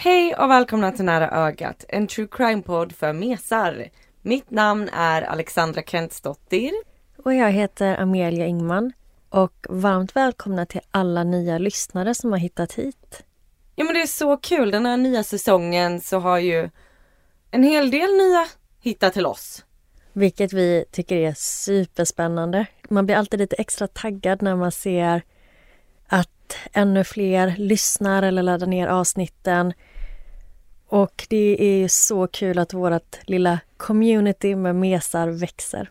Hej och välkomna till Nära ögat, en true crime-podd för mesar. Mitt namn är Alexandra Kentsdottir. Och jag heter Amelia Ingman. Och varmt välkomna till alla nya lyssnare som har hittat hit. Ja men det är så kul, den här nya säsongen så har ju en hel del nya hittat till oss. Vilket vi tycker är superspännande. Man blir alltid lite extra taggad när man ser att ännu fler lyssnar eller laddar ner avsnitten. Och det är ju så kul att vårt lilla community med mesar växer.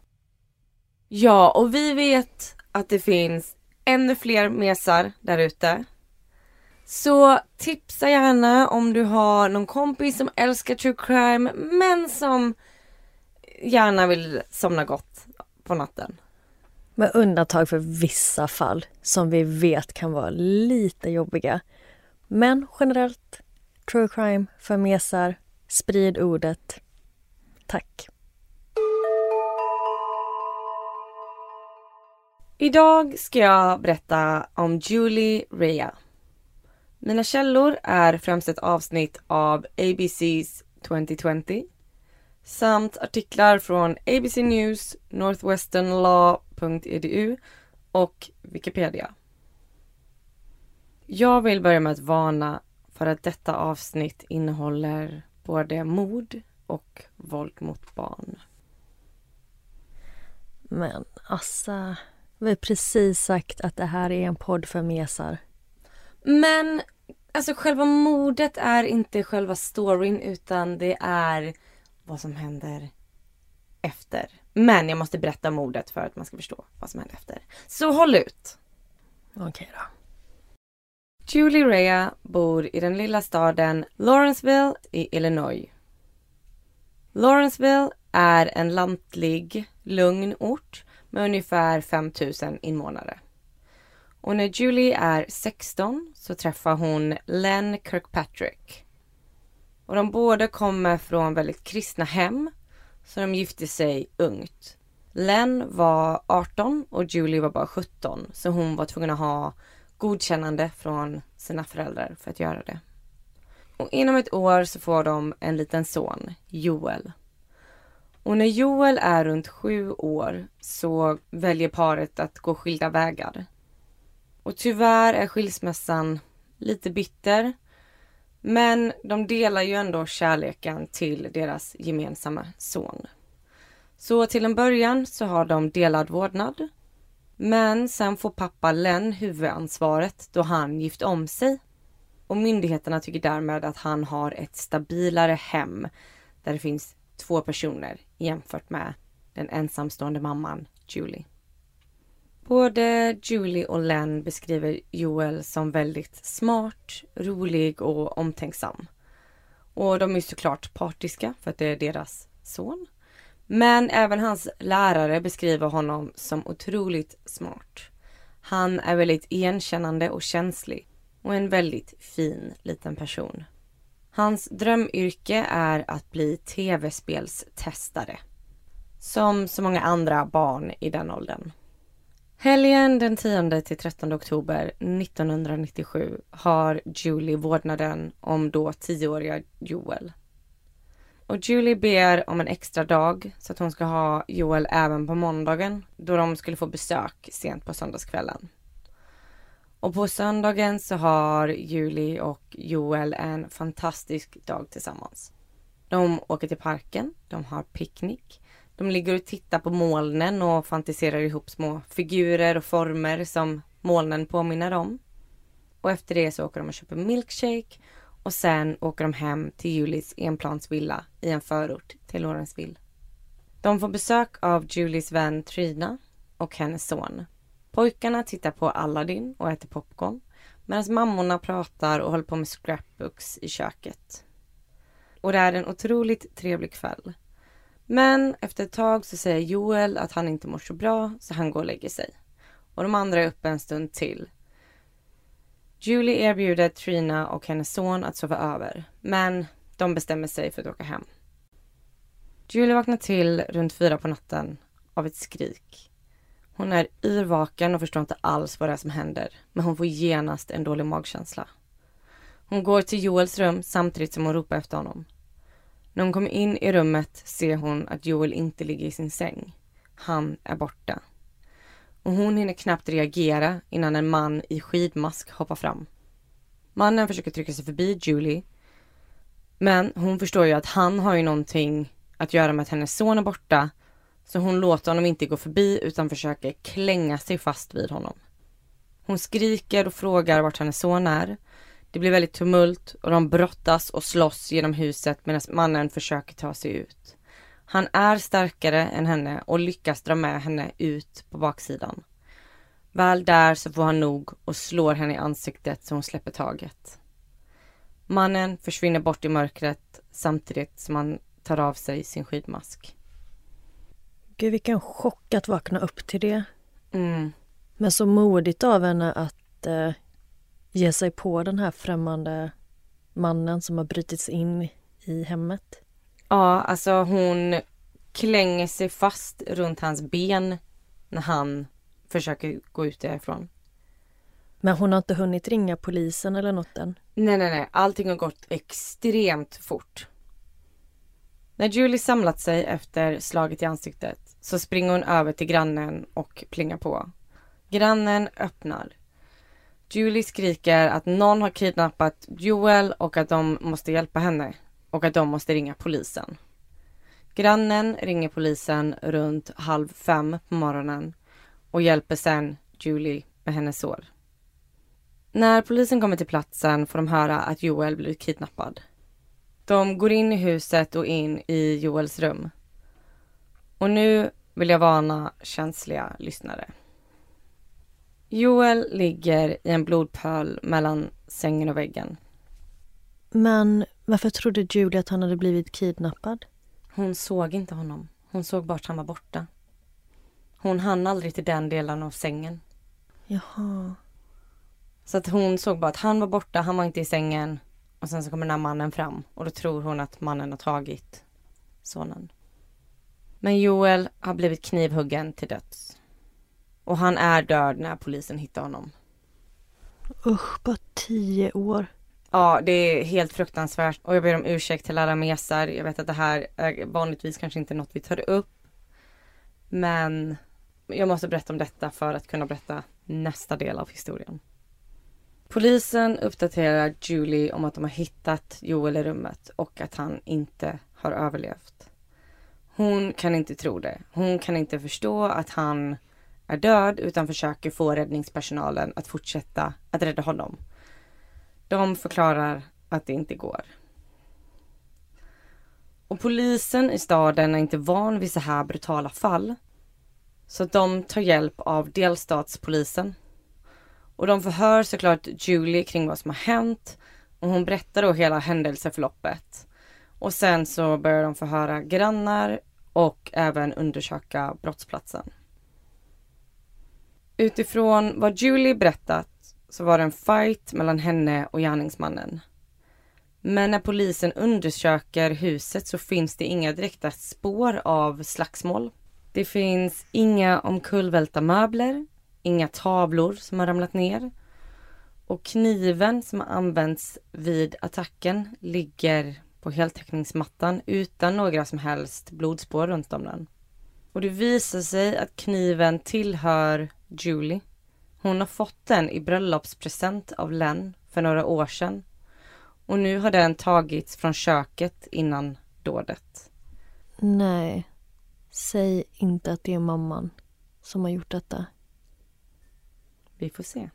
Ja, och vi vet att det finns ännu fler mesar där ute. Så tipsa gärna om du har någon kompis som älskar true crime men som gärna vill somna gott på natten. Med undantag för vissa fall som vi vet kan vara lite jobbiga. Men generellt, true crime för mesar, sprid ordet. Tack! Idag ska jag berätta om Julie Rea. Mina källor är främst ett avsnitt av ABC's 2020 samt artiklar från ABC News, Northwesternlaw.edu och Wikipedia. Jag vill börja med att varna för att detta avsnitt innehåller både mord och våld mot barn. Men alltså, vi har precis sagt att det här är en podd för mesar. Men alltså själva mordet är inte själva storyn utan det är vad som händer efter. Men jag måste berätta mordet för att man ska förstå vad som händer efter. Så håll ut! Okej då. Julie Rea bor i den lilla staden Lawrenceville i Illinois. Lawrenceville är en lantlig, lugn ort med ungefär 5000 invånare. Och när Julie är 16 så träffar hon Len Kirkpatrick. Och de båda kommer från väldigt kristna hem, så de gifte sig ungt. Len var 18 och Julie var bara 17, så hon var tvungen att ha godkännande från sina föräldrar för att göra det. Och inom ett år så får de en liten son, Joel. Och när Joel är runt sju år så väljer paret att gå skilda vägar. Och tyvärr är skilsmässan lite bitter. Men de delar ju ändå kärleken till deras gemensamma son. Så till en början så har de delad vårdnad. Men sen får pappa Len huvudansvaret då han gift om sig. Och myndigheterna tycker därmed att han har ett stabilare hem där det finns två personer jämfört med den ensamstående mamman Julie. Både Julie och Len beskriver Joel som väldigt smart, rolig och omtänksam. Och de är såklart partiska för att det är deras son. Men även hans lärare beskriver honom som otroligt smart. Han är väldigt igenkännande och känslig och en väldigt fin liten person. Hans drömyrke är att bli tv-spelstestare. Som så många andra barn i den åldern. Helgen den 10 till 13 oktober 1997 har Julie vårdnaden om då 10-åriga Joel. Och Julie ber om en extra dag så att hon ska ha Joel även på måndagen då de skulle få besök sent på söndagskvällen. Och på söndagen så har Julie och Joel en fantastisk dag tillsammans. De åker till parken, de har picknick, de ligger och tittar på molnen och fantiserar ihop små figurer och former som molnen påminner om. Och efter det så åker de och köper milkshake och sen åker de hem till Julies enplansvilla i en förort till Lawrenceville. De får besök av Julies vän Trina och hennes son. Pojkarna tittar på Aladdin och äter popcorn medan mammorna pratar och håller på med scrapbooks i köket. Och det är en otroligt trevlig kväll. Men efter ett tag så säger Joel att han inte mår så bra så han går och lägger sig. Och de andra är uppe en stund till. Julie erbjuder Trina och hennes son att sova över, men de bestämmer sig för att åka hem. Julie vaknar till runt fyra på natten av ett skrik. Hon är yrvaken och förstår inte alls vad det är som händer, men hon får genast en dålig magkänsla. Hon går till Joels rum samtidigt som hon ropar efter honom. När hon kommer in i rummet ser hon att Joel inte ligger i sin säng. Han är borta. Och hon hinner knappt reagera innan en man i skidmask hoppar fram. Mannen försöker trycka sig förbi Julie. Men hon förstår ju att han har ju någonting att göra med att hennes son är borta. Så hon låter honom inte gå förbi utan försöker klänga sig fast vid honom. Hon skriker och frågar vart hennes son är. Det blir väldigt tumult och de brottas och slåss genom huset medan mannen försöker ta sig ut. Han är starkare än henne och lyckas dra med henne ut på baksidan. Väl där så får han nog och slår henne i ansiktet så hon släpper taget. Mannen försvinner bort i mörkret samtidigt som han tar av sig sin skidmask. Gud, vilken chock att vakna upp till det. Mm. Men så modigt av henne att eh, ge sig på den här främmande mannen som har brutits in i hemmet. Ja, alltså hon klänger sig fast runt hans ben när han försöker gå ut därifrån. Men hon har inte hunnit ringa polisen eller något än? Nej, nej, nej. Allting har gått extremt fort. När Julie samlat sig efter slaget i ansiktet så springer hon över till grannen och plingar på. Grannen öppnar. Julie skriker att någon har kidnappat Joel och att de måste hjälpa henne och att de måste ringa polisen. Grannen ringer polisen runt halv fem på morgonen och hjälper sen Julie med hennes sår. När polisen kommer till platsen får de höra att Joel blivit kidnappad. De går in i huset och in i Joels rum. Och nu vill jag varna känsliga lyssnare. Joel ligger i en blodpöl mellan sängen och väggen. Men varför trodde Julie att han hade blivit kidnappad? Hon såg inte honom. Hon såg bara att han var borta. Hon hann aldrig till den delen av sängen. Jaha. Så att hon såg bara att han var borta, han var inte i sängen. Och sen så kommer den här mannen fram och då tror hon att mannen har tagit sonen. Men Joel har blivit knivhuggen till döds. Och han är död när polisen hittar honom. Usch, bara tio år. Ja, det är helt fruktansvärt och jag ber om ursäkt till alla mesar. Jag vet att det här är vanligtvis kanske inte något vi tar upp. Men jag måste berätta om detta för att kunna berätta nästa del av historien. Polisen uppdaterar Julie om att de har hittat Joel i rummet och att han inte har överlevt. Hon kan inte tro det. Hon kan inte förstå att han är död utan försöker få räddningspersonalen att fortsätta att rädda honom. De förklarar att det inte går. Och polisen i staden är inte van vid så här brutala fall. Så de tar hjälp av delstatspolisen. Och de förhör såklart Julie kring vad som har hänt och hon berättar då hela händelseförloppet. Och sen så börjar de förhöra grannar och även undersöka brottsplatsen. Utifrån vad Julie berättat så var det en fight mellan henne och gärningsmannen. Men när polisen undersöker huset så finns det inga direkta spår av slagsmål. Det finns inga omkullvälta möbler, inga tavlor som har ramlat ner. Och kniven som har använts vid attacken ligger på heltäckningsmattan utan några som helst blodspår runt om den. Och det visar sig att kniven tillhör Julie. Hon har fått den i bröllopspresent av Len för några år sedan. Och nu har den tagits från köket innan dådet. Nej. Säg inte att det är mamman som har gjort detta. Vi får se.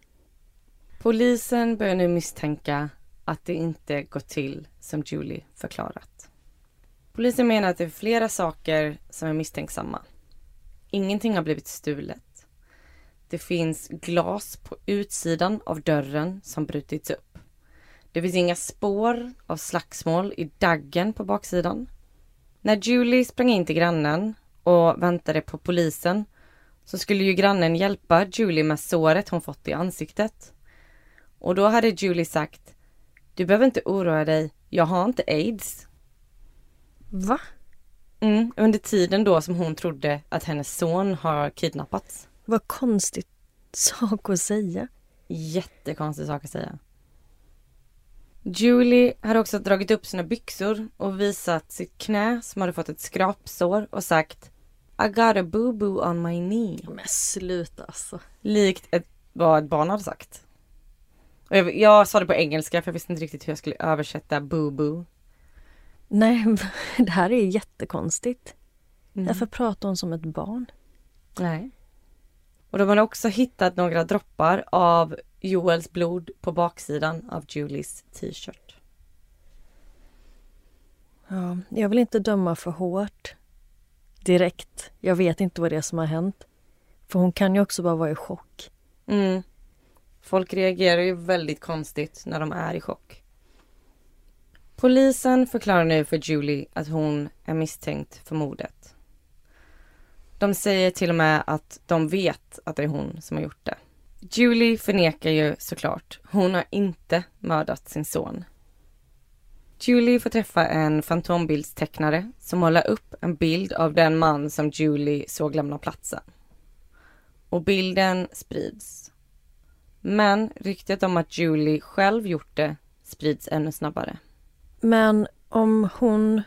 Polisen börjar nu misstänka att det inte gått till som Julie förklarat. Polisen menar att det är flera saker som är misstänksamma. Ingenting har blivit stulet. Det finns glas på utsidan av dörren som brutits upp. Det finns inga spår av slagsmål i daggen på baksidan. När Julie sprang in till grannen och väntade på polisen så skulle ju grannen hjälpa Julie med såret hon fått i ansiktet. Och då hade Julie sagt Du behöver inte oroa dig, jag har inte aids. Va? Mm, under tiden då som hon trodde att hennes son har kidnappats. Vad konstigt sak att säga. Jättekonstig sak att säga. Julie hade också dragit upp sina byxor och visat sitt knä som hade fått ett skrapsår och sagt I got a boo-boo on my knee. Men sluta alltså. Likt ett, vad ett barn hade sagt. Och jag, jag sa det på engelska för jag visste inte riktigt hur jag skulle översätta boo-boo. Nej, det här är jättekonstigt. Mm. Varför pratar hon som ett barn? Nej. Och de hade också hittat några droppar av Joels blod på baksidan av Julies t-shirt. Ja, jag vill inte döma för hårt direkt. Jag vet inte vad det är som har hänt. För hon kan ju också bara vara i chock. Mm. Folk reagerar ju väldigt konstigt när de är i chock. Polisen förklarar nu för Julie att hon är misstänkt för mordet. De säger till och med att de vet att det är hon som har gjort det. Julie förnekar ju såklart. Hon har inte mördat sin son. Julie får träffa en fantombildstecknare som målar upp en bild av den man som Julie såg lämna platsen. Och bilden sprids. Men ryktet om att Julie själv gjort det sprids ännu snabbare. Men om hon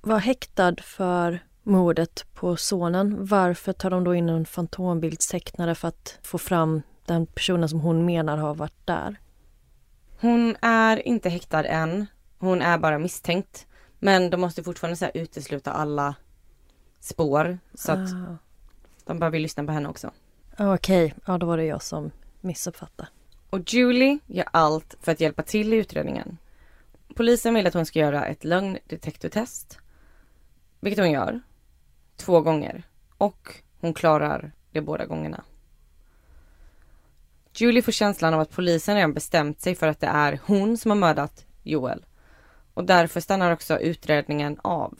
var häktad för mordet på sonen, varför tar de då in en fantombildstecknare för att få fram den personen som hon menar har varit där? Hon är inte häktad än. Hon är bara misstänkt. Men de måste fortfarande så utesluta alla spår. Så att Ah. de behöver lyssna på henne också. Ah, Okej, ja då var det jag som missuppfattade. Och Julie gör allt för att hjälpa till i utredningen. Polisen vill att hon ska göra ett lögndetektortest. Vilket hon gör. Två gånger. Och hon klarar det båda gångerna. Julie får känslan av att polisen redan bestämt sig för att det är hon som har mördat Joel. Och därför stannar också utredningen av.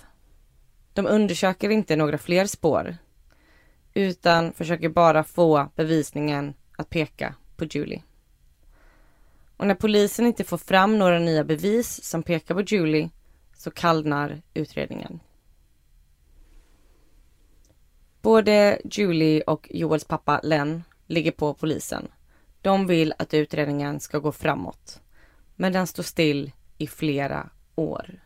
De undersöker inte några fler spår. Utan försöker bara få bevisningen att peka på Julie. Och när polisen inte får fram några nya bevis som pekar på Julie så kallnar utredningen. Både Julie och Joels pappa Len ligger på polisen. De vill att utredningen ska gå framåt. Men den står still i flera år.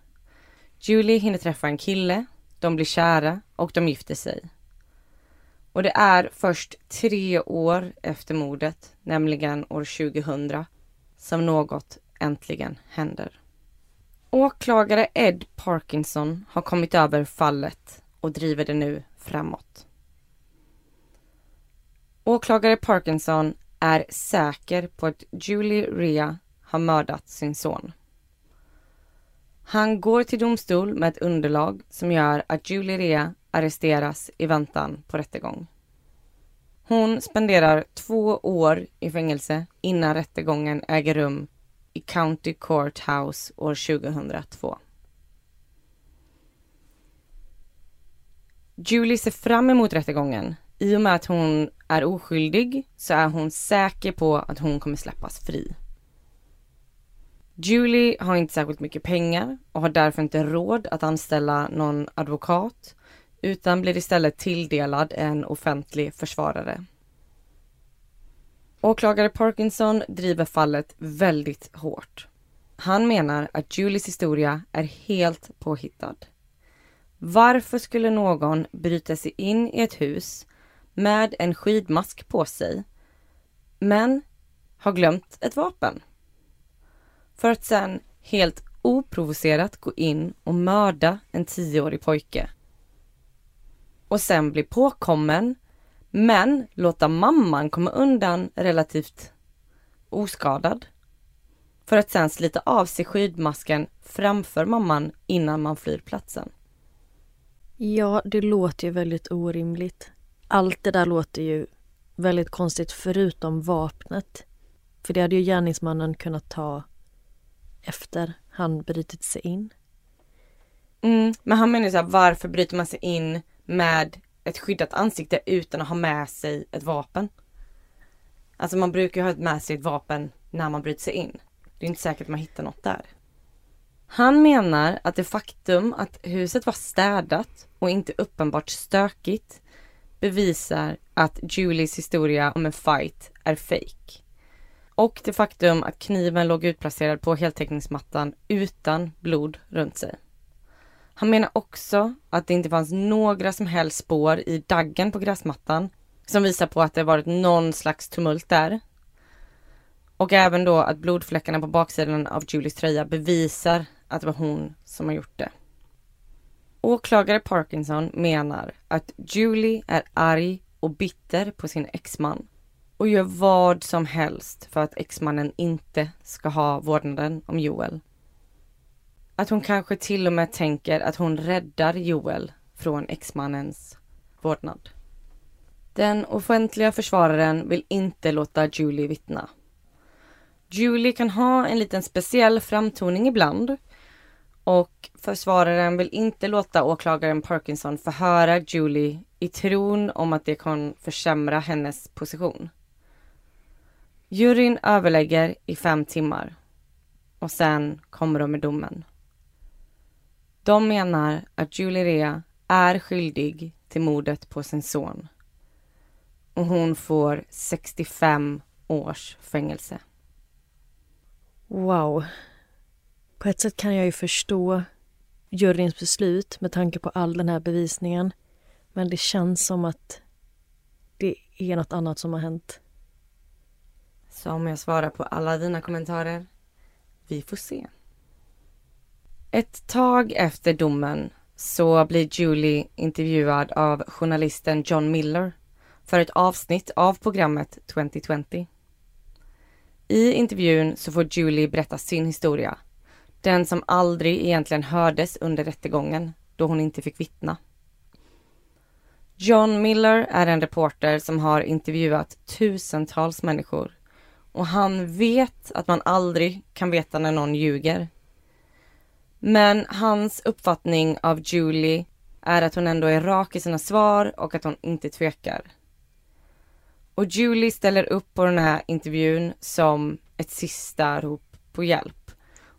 Julie hinner träffa en kille, de blir kära och de gifter sig. Och det är först tre år efter mordet, nämligen år 2000, som något äntligen händer. Åklagare Ed Parkinson har kommit över fallet och driver det nu framåt. Åklagare Parkinson är säker på att Julie Rea har mördat sin son. Han går till domstol med ett underlag som gör att Julie Rea arresteras i väntan på rättegång. Hon spenderar två år i fängelse innan rättegången äger rum i County Courthouse år 2002. Julie ser fram emot rättegången. I och med att hon är oskyldig så är hon säker på att hon kommer släppas fri. Julie har inte särskilt mycket pengar och har därför inte råd att anställa någon advokat utan blir istället tilldelad en offentlig försvarare. Åklagare Parkinson driver fallet väldigt hårt. Han menar att Julies historia är helt påhittad. Varför skulle någon bryta sig in i ett hus med en skidmask på sig men har glömt ett vapen? För att sen helt oprovocerat gå in och mörda en tioårig pojke. Och sen bli påkommen men låta mamman komma undan relativt oskadad. För att sen slita av sig skidmasken framför mamman innan man flyr platsen. Ja, det låter ju väldigt orimligt. Allt det där låter ju väldigt konstigt förutom vapnet. För det hade ju gärningsmannen kunnat ta efter han brutit sig in. Mm, men han menar ju såhär, varför bryter man sig in med ett skyddat ansikte utan att ha med sig ett vapen? Alltså man brukar ju ha med sig ett vapen när man bryter sig in. Det är inte säkert att man hittar något där. Han menar att det faktum att huset var städat och inte uppenbart stökigt bevisar att Julies historia om en fight är fake. Och det faktum att kniven låg utplacerad på heltäckningsmattan utan blod runt sig. Han menar också att det inte fanns några som helst spår i daggen på gräsmattan som visar på att det varit någon slags tumult där. Och även då att blodfläckarna på baksidan av Julies tröja bevisar att det var hon som har gjort det. Åklagare Parkinson menar att Julie är arg och bitter på sin exman och gör vad som helst för att exmannen inte ska ha vårdnaden om Joel. Att hon kanske till och med tänker att hon räddar Joel från exmannens vårdnad. Den offentliga försvararen vill inte låta Julie vittna. Julie kan ha en liten speciell framtoning ibland och försvararen vill inte låta åklagaren Parkinson förhöra Julie i tron om att det kan försämra hennes position. Juryn överlägger i fem timmar och sen kommer de med domen. De menar att Julie Rea är skyldig till mordet på sin son och hon får 65 års fängelse. Wow. På ett sätt kan jag ju förstå juryns beslut med tanke på all den här bevisningen. Men det känns som att det är något annat som har hänt. Så om jag svarar på alla dina kommentarer? Vi får se. Ett tag efter domen så blir Julie intervjuad av journalisten John Miller för ett avsnitt av programmet 2020. I intervjun så får Julie berätta sin historia. Den som aldrig egentligen hördes under rättegången då hon inte fick vittna. John Miller är en reporter som har intervjuat tusentals människor och han vet att man aldrig kan veta när någon ljuger. Men hans uppfattning av Julie är att hon ändå är rak i sina svar och att hon inte tvekar. Och Julie ställer upp på den här intervjun som ett sista rop på hjälp.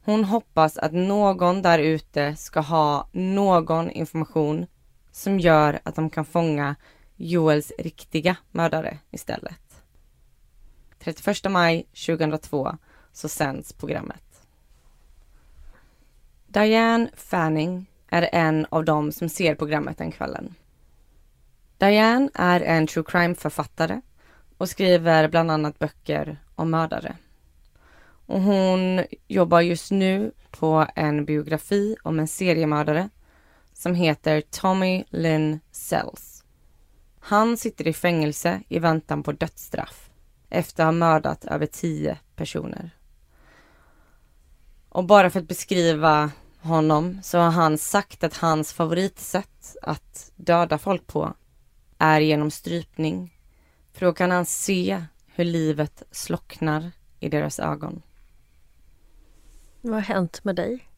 Hon hoppas att någon där ute ska ha någon information som gör att de kan fånga Joels riktiga mördare istället. 31 maj 2002 så sänds programmet. Diane Fanning är en av dem som ser programmet den kvällen. Diane är en true crime-författare och skriver bland annat böcker om mördare. Och hon jobbar just nu på en biografi om en seriemördare som heter Tommy Lynn Sells. Han sitter i fängelse i väntan på dödsstraff efter att ha mördat över tio personer. Och bara för att beskriva honom så har han sagt att hans favoritsätt att döda folk på är genom strypning för då kan han se hur livet slocknar i deras ögon. Vad har hänt med dig?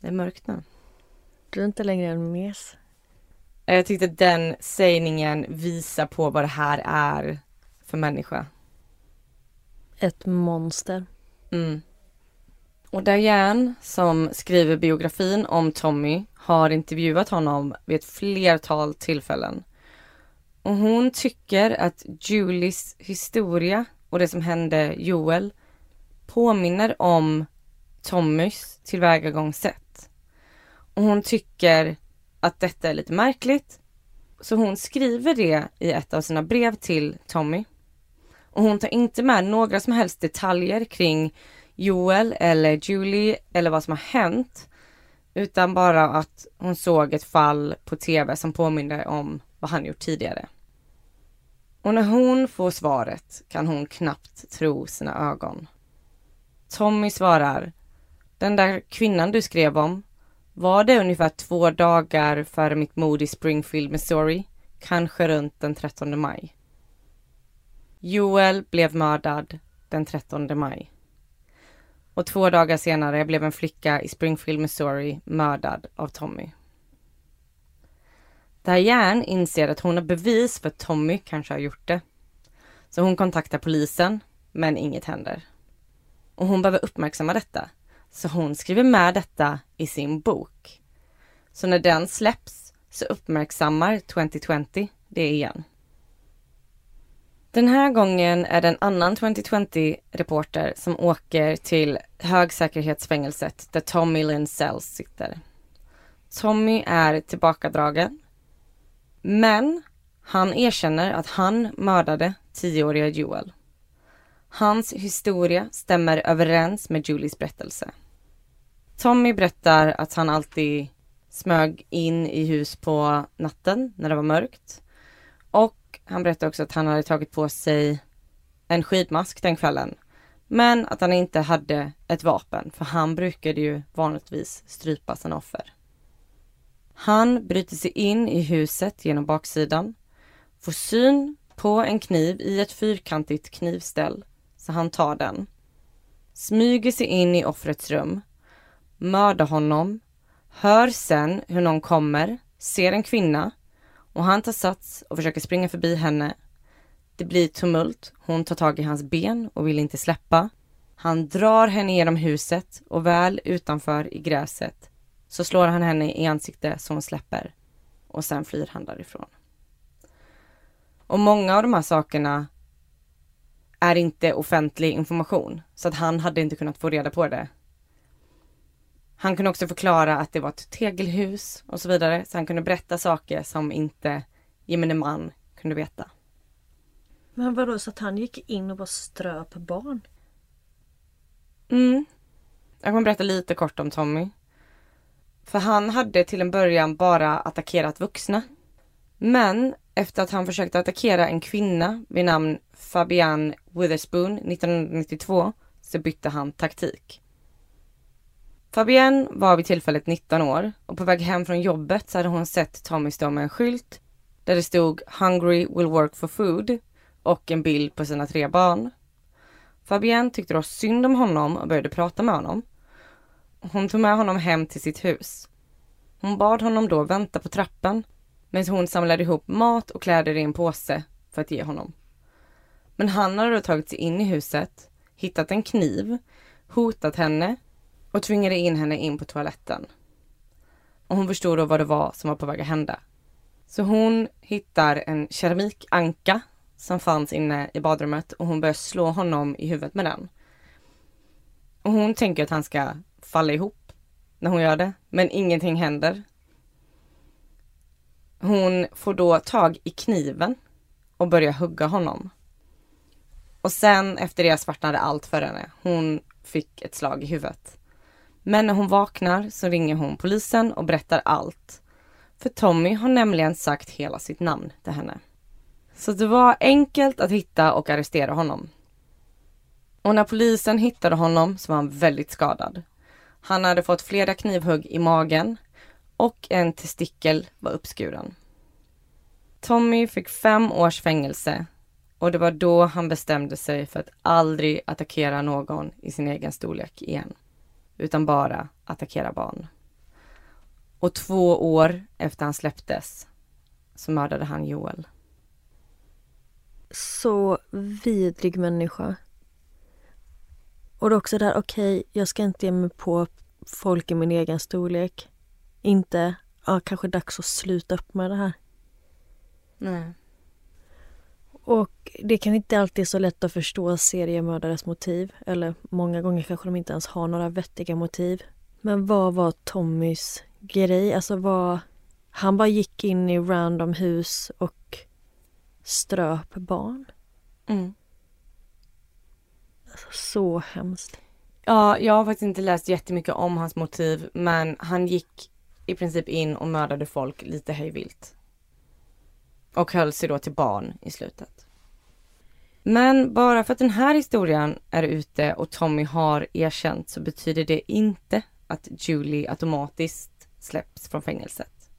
Det är mörkt nu. Du är inte längre en mes. Jag tyckte att den sägningen visar på vad det här är för människa. Ett monster. Mm. Och Diane, som skriver biografin om Tommy, har intervjuat honom vid ett flertal tillfällen. Och hon tycker att Julies historia och det som hände Joel påminner om Tommys tillvägagångssätt. Och hon tycker att detta är lite märkligt. Så hon skriver det i ett av sina brev till Tommy. Och hon tar inte med några som helst detaljer kring Joel eller Julie eller vad som har hänt. Utan bara att hon såg ett fall på tv som påminner om vad han gjort tidigare. Och när hon får svaret kan hon knappt tro sina ögon. Tommy svarar, den där kvinnan du skrev om, var det ungefär två dagar före mitt mord i Springfield, Missouri, kanske runt den 13 maj. Joel blev mördad den 13 maj. Och två dagar senare blev en flicka i Springfield, Missouri mördad av Tommy. Diane inser att hon har bevis för att Tommy kanske har gjort det. Så hon kontaktar polisen, men inget händer. Och hon behöver uppmärksamma detta. Så hon skriver med detta i sin bok. Så när den släpps så uppmärksammar 2020 det igen. Den här gången är det en annan 2020-reporter som åker till högsäkerhetsfängelset där Tommy Lynn Sells sitter. Tommy är tillbakadragen. Men han erkänner att han mördade tioåriga Joel. Hans historia stämmer överens med Julies berättelse. Tommy berättar att han alltid smög in i hus på natten när det var mörkt. Och han berättar också att han hade tagit på sig en skidmask den kvällen. Men att han inte hade ett vapen, för han brukade ju vanligtvis strypa sina offer. Han bryter sig in i huset genom baksidan, får syn på en kniv i ett fyrkantigt knivställ, så han tar den. Smyger sig in i offrets rum, mördar honom, hör sen hur någon kommer, ser en kvinna och han tar sats och försöker springa förbi henne. Det blir tumult, hon tar tag i hans ben och vill inte släppa. Han drar henne genom huset och väl utanför i gräset så slår han henne i ansiktet så hon släpper och sen flyr han därifrån. Och många av de här sakerna är inte offentlig information så att han hade inte kunnat få reda på det. Han kunde också förklara att det var ett tegelhus och så vidare så han kunde berätta saker som inte gemene man kunde veta. Men vadå, så att han gick in och bara ströp barn? Mm. Jag kommer berätta lite kort om Tommy. För han hade till en början bara attackerat vuxna. Men efter att han försökte attackera en kvinna vid namn Fabian Witherspoon 1992 så bytte han taktik. Fabienne var vid tillfället 19 år och på väg hem från jobbet så hade hon sett Tommy stå med en skylt där det stod “Hungry will work for food” och en bild på sina tre barn. Fabienne tyckte då synd om honom och började prata med honom. Hon tog med honom hem till sitt hus. Hon bad honom då vänta på trappen medan hon samlade ihop mat och kläder i en påse för att ge honom. Men han hade då tagit sig in i huset, hittat en kniv, hotat henne och tvingade in henne in på toaletten. Och hon förstod då vad det var som var på väg att hända. Så hon hittar en keramikanka som fanns inne i badrummet och hon börjar slå honom i huvudet med den. Och hon tänker att han ska falla ihop när hon gör det, men ingenting händer. Hon får då tag i kniven och börjar hugga honom. Och sen efter det svartnade allt för henne. Hon fick ett slag i huvudet. Men när hon vaknar så ringer hon polisen och berättar allt. För Tommy har nämligen sagt hela sitt namn till henne. Så det var enkelt att hitta och arrestera honom. Och när polisen hittade honom så var han väldigt skadad. Han hade fått flera knivhugg i magen och en testikel var uppskuren. Tommy fick fem års fängelse och det var då han bestämde sig för att aldrig attackera någon i sin egen storlek igen utan bara attackera barn. Och två år efter han släpptes så mördade han Joel. Så vidrig människa. Och det är också där, okej, okay, jag ska inte ge mig på folk i min egen storlek. Inte, ja, kanske dags att sluta upp med det här. Nej. Och det kan inte alltid vara så lätt att förstå seriemördares motiv. Eller många gånger kanske de inte ens har några vettiga motiv. Men vad var Tommys grej? Alltså vad... Han bara gick in i random hus och ströp barn. Mm. Alltså, så hemskt. Ja, jag har faktiskt inte läst jättemycket om hans motiv men han gick i princip in och mördade folk lite höjvilt. Och höll sig då till barn i slutet. Men bara för att den här historien är ute och Tommy har erkänt så betyder det inte att Julie automatiskt släpps från fängelset.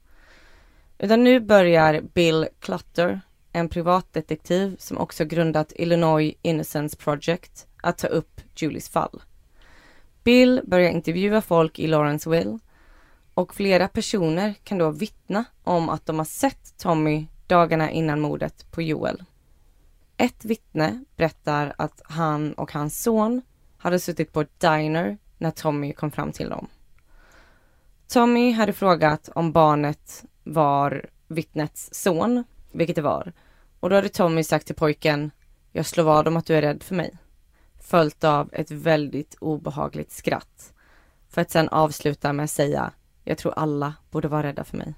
Utan nu börjar Bill Clutter, en privatdetektiv som också grundat Illinois Innocence Project, att ta upp Julies fall. Bill börjar intervjua folk i Lawrenceville och flera personer kan då vittna om att de har sett Tommy dagarna innan mordet på Joel. Ett vittne berättar att han och hans son hade suttit på ett diner när Tommy kom fram till dem. Tommy hade frågat om barnet var vittnets son, vilket det var. Och då hade Tommy sagt till pojken, jag slår vad om att du är rädd för mig. Följt av ett väldigt obehagligt skratt. För att sen avsluta med att säga, jag tror alla borde vara rädda för mig.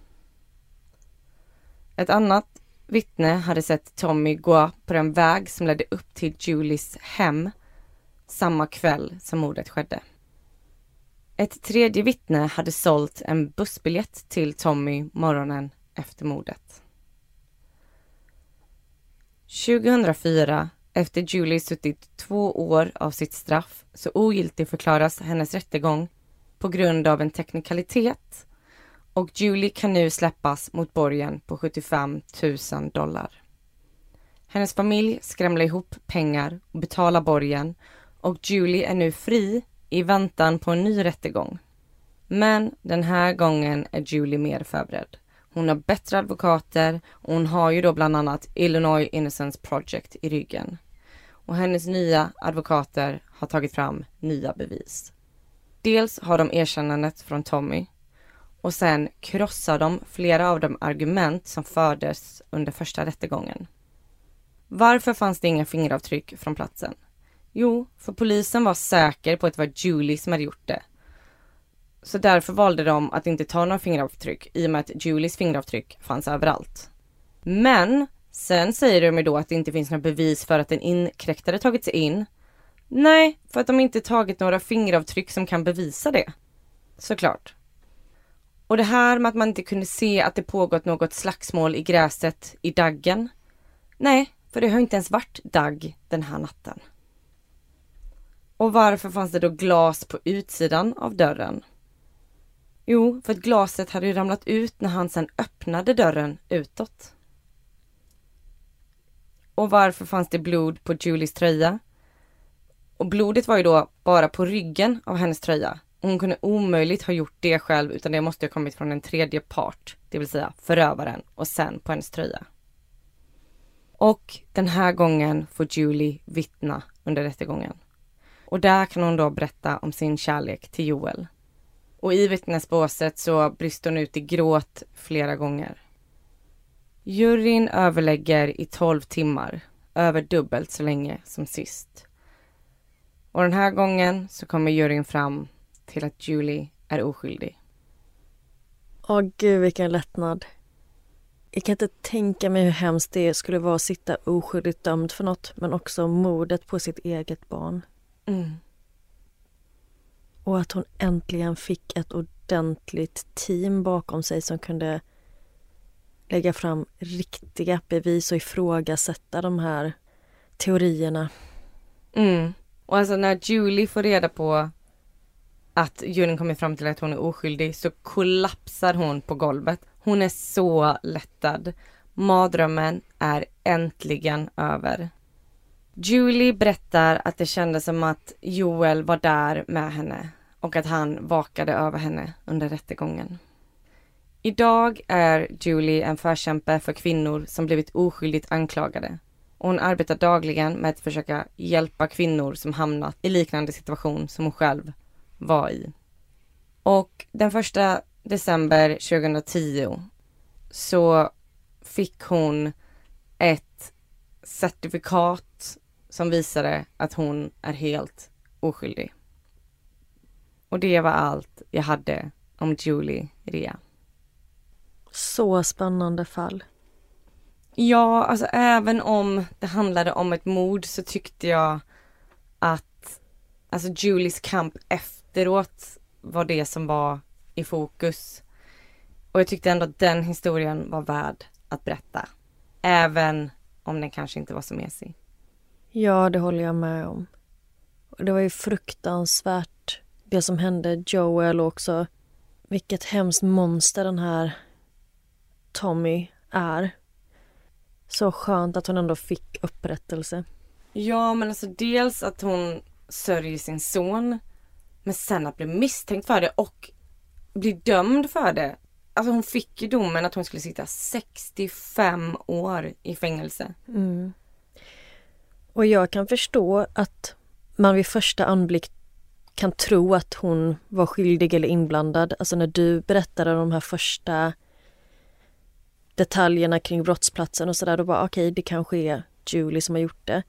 Ett annat vittne hade sett Tommy gå på den väg som ledde upp till Julies hem samma kväll som mordet skedde. Ett tredje vittne hade sålt en bussbiljett till Tommy morgonen efter mordet. 2004, efter Julie suttit två år av sitt straff, så ogiltig förklaras hennes rättegång på grund av en teknikalitet och Julie kan nu släppas mot borgen på 75 000 dollar. Hennes familj skramlar ihop pengar och betalar borgen och Julie är nu fri i väntan på en ny rättegång. Men den här gången är Julie mer förberedd. Hon har bättre advokater och hon har ju då bland annat Illinois Innocence Project i ryggen. Och hennes nya advokater har tagit fram nya bevis. Dels har de erkännandet från Tommy och sen krossar de flera av de argument som fördes under första rättegången. Varför fanns det inga fingeravtryck från platsen? Jo, för polisen var säker på att det var Julie som hade gjort det. Så därför valde de att inte ta några fingeravtryck i och med att Julies fingeravtryck fanns överallt. Men sen säger de ju då att det inte finns några bevis för att en inkräktare tagit sig in. Nej, för att de inte tagit några fingeravtryck som kan bevisa det. Såklart. Och det här med att man inte kunde se att det pågått något slagsmål i gräset i daggen. Nej, för det har inte ens varit dagg den här natten. Och varför fanns det då glas på utsidan av dörren? Jo, för att glaset hade ju ramlat ut när han sedan öppnade dörren utåt. Och varför fanns det blod på Julies tröja? Och blodet var ju då bara på ryggen av hennes tröja. och Hon kunde omöjligt ha gjort det själv utan det måste ha kommit från en tredje part, det vill säga förövaren och sen på hennes tröja. Och den här gången får Julie vittna under rättegången. Och där kan hon då berätta om sin kärlek till Joel. Och i vittnesbåset så brister hon ut i gråt flera gånger. Juryn överlägger i 12 timmar, över dubbelt så länge som sist. Och den här gången så kommer juryn fram till att Julie är oskyldig. Åh gud vilken lättnad. Jag kan inte tänka mig hur hemskt det skulle vara att sitta oskyldigt dömd för något men också mordet på sitt eget barn. Mm. Och att hon äntligen fick ett ordentligt team bakom sig som kunde lägga fram riktiga bevis och ifrågasätta de här teorierna. Mm. Och alltså när Julie får reda på att juryn kommer fram till att hon är oskyldig så kollapsar hon på golvet. Hon är så lättad. Mardrömmen är äntligen över. Julie berättar att det kändes som att Joel var där med henne och att han vakade över henne under rättegången. Idag är Julie en förkämpe för kvinnor som blivit oskyldigt anklagade och hon arbetar dagligen med att försöka hjälpa kvinnor som hamnat i liknande situation som hon själv var i. Och den första december 2010 så fick hon ett certifikat som visade att hon är helt oskyldig. Och det var allt jag hade om Julie Rea. Så spännande fall. Ja, alltså även om det handlade om ett mord så tyckte jag att alltså Julies kamp efteråt var det som var i fokus. Och jag tyckte ändå att den historien var värd att berätta. Även om den kanske inte var så mesig. Ja, det håller jag med om. Och det var ju fruktansvärt det som hände Joel och också vilket hemskt monster den här Tommy är. Så skönt att hon ändå fick upprättelse. Ja, men alltså dels att hon sörjer sin son. Men sen att bli misstänkt för det och bli dömd för det. Alltså hon fick ju domen att hon skulle sitta 65 år i fängelse. Mm. Och jag kan förstå att man vid första anblick kan tro att hon var skyldig eller inblandad. Alltså när du berättade de här första detaljerna kring brottsplatsen och sådär, då bara okej, okay, det kanske är Julie som har gjort det.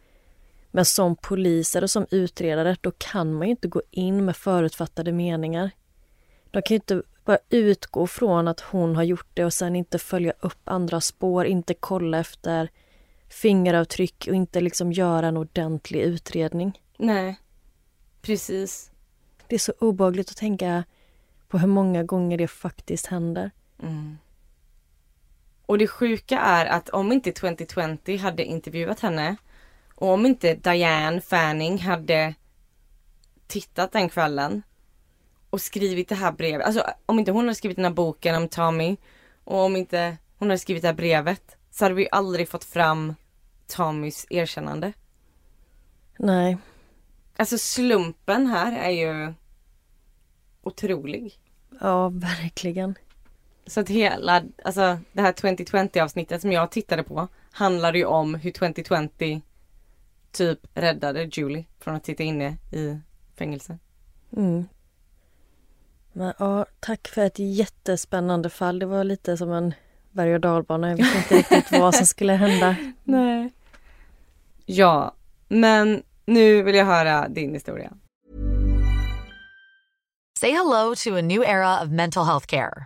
Men som poliser och som utredare, då kan man ju inte gå in med förutfattade meningar. De kan ju inte bara utgå från att hon har gjort det och sen inte följa upp andra spår, inte kolla efter fingeravtryck och inte liksom göra en ordentlig utredning. Nej, precis. Det är så obehagligt att tänka på hur många gånger det faktiskt händer. Mm. Och det sjuka är att om inte 2020 hade intervjuat henne och om inte Diane Fanning hade tittat den kvällen och skrivit det här brevet, alltså om inte hon hade skrivit den här boken om Tommy och om inte hon hade skrivit det här brevet så hade vi aldrig fått fram Tommys erkännande. Nej. Alltså slumpen här är ju otrolig. Ja, verkligen. Så att hela, alltså det här 2020 avsnittet som jag tittade på handlade ju om hur 2020 typ räddade Julie från att sitta inne i fängelse. Mm. Men ja, tack för ett jättespännande fall. Det var lite som en berg och dalbana. Jag visste inte riktigt vad som skulle hända. Nej. Ja, men nu vill jag höra din historia. Say hello to a new era of mental health care.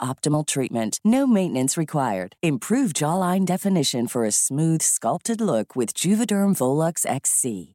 optimal treatment. No maintenance required. Improve jawline definition for a smooth, sculpted look with Juvederm Volux XC.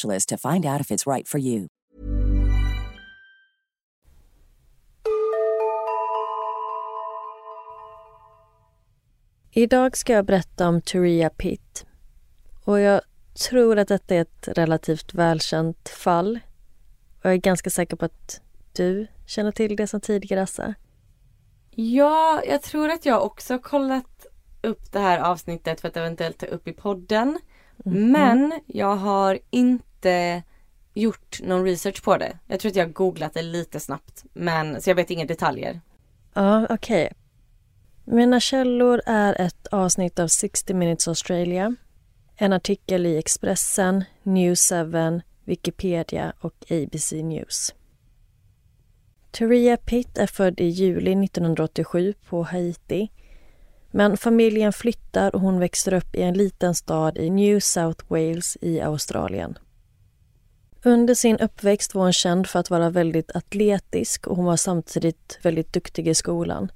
to find out if it's right for you. Idag ska jag berätta om Turia Pitt. Och jag tror att detta är ett relativt välkänt fall. Och jag är ganska säker på att du känner till det som tidigare, Assa. Ja, jag tror att jag också kollat upp det här avsnittet för att eventuellt ta upp i podden. Mm. Men jag har inte gjort någon research på det. Jag tror att jag googlat det lite snabbt. Men så jag vet inga detaljer. Ja, okej. Okay. Mina källor är ett avsnitt av 60 minutes Australia, en artikel i Expressen, News 7, Wikipedia och ABC News. Turia Pitt är född i juli 1987 på Haiti men familjen flyttar och hon växer upp i en liten stad i New South Wales i Australien. Under sin uppväxt var hon känd för att vara väldigt atletisk och hon var samtidigt väldigt duktig i skolan.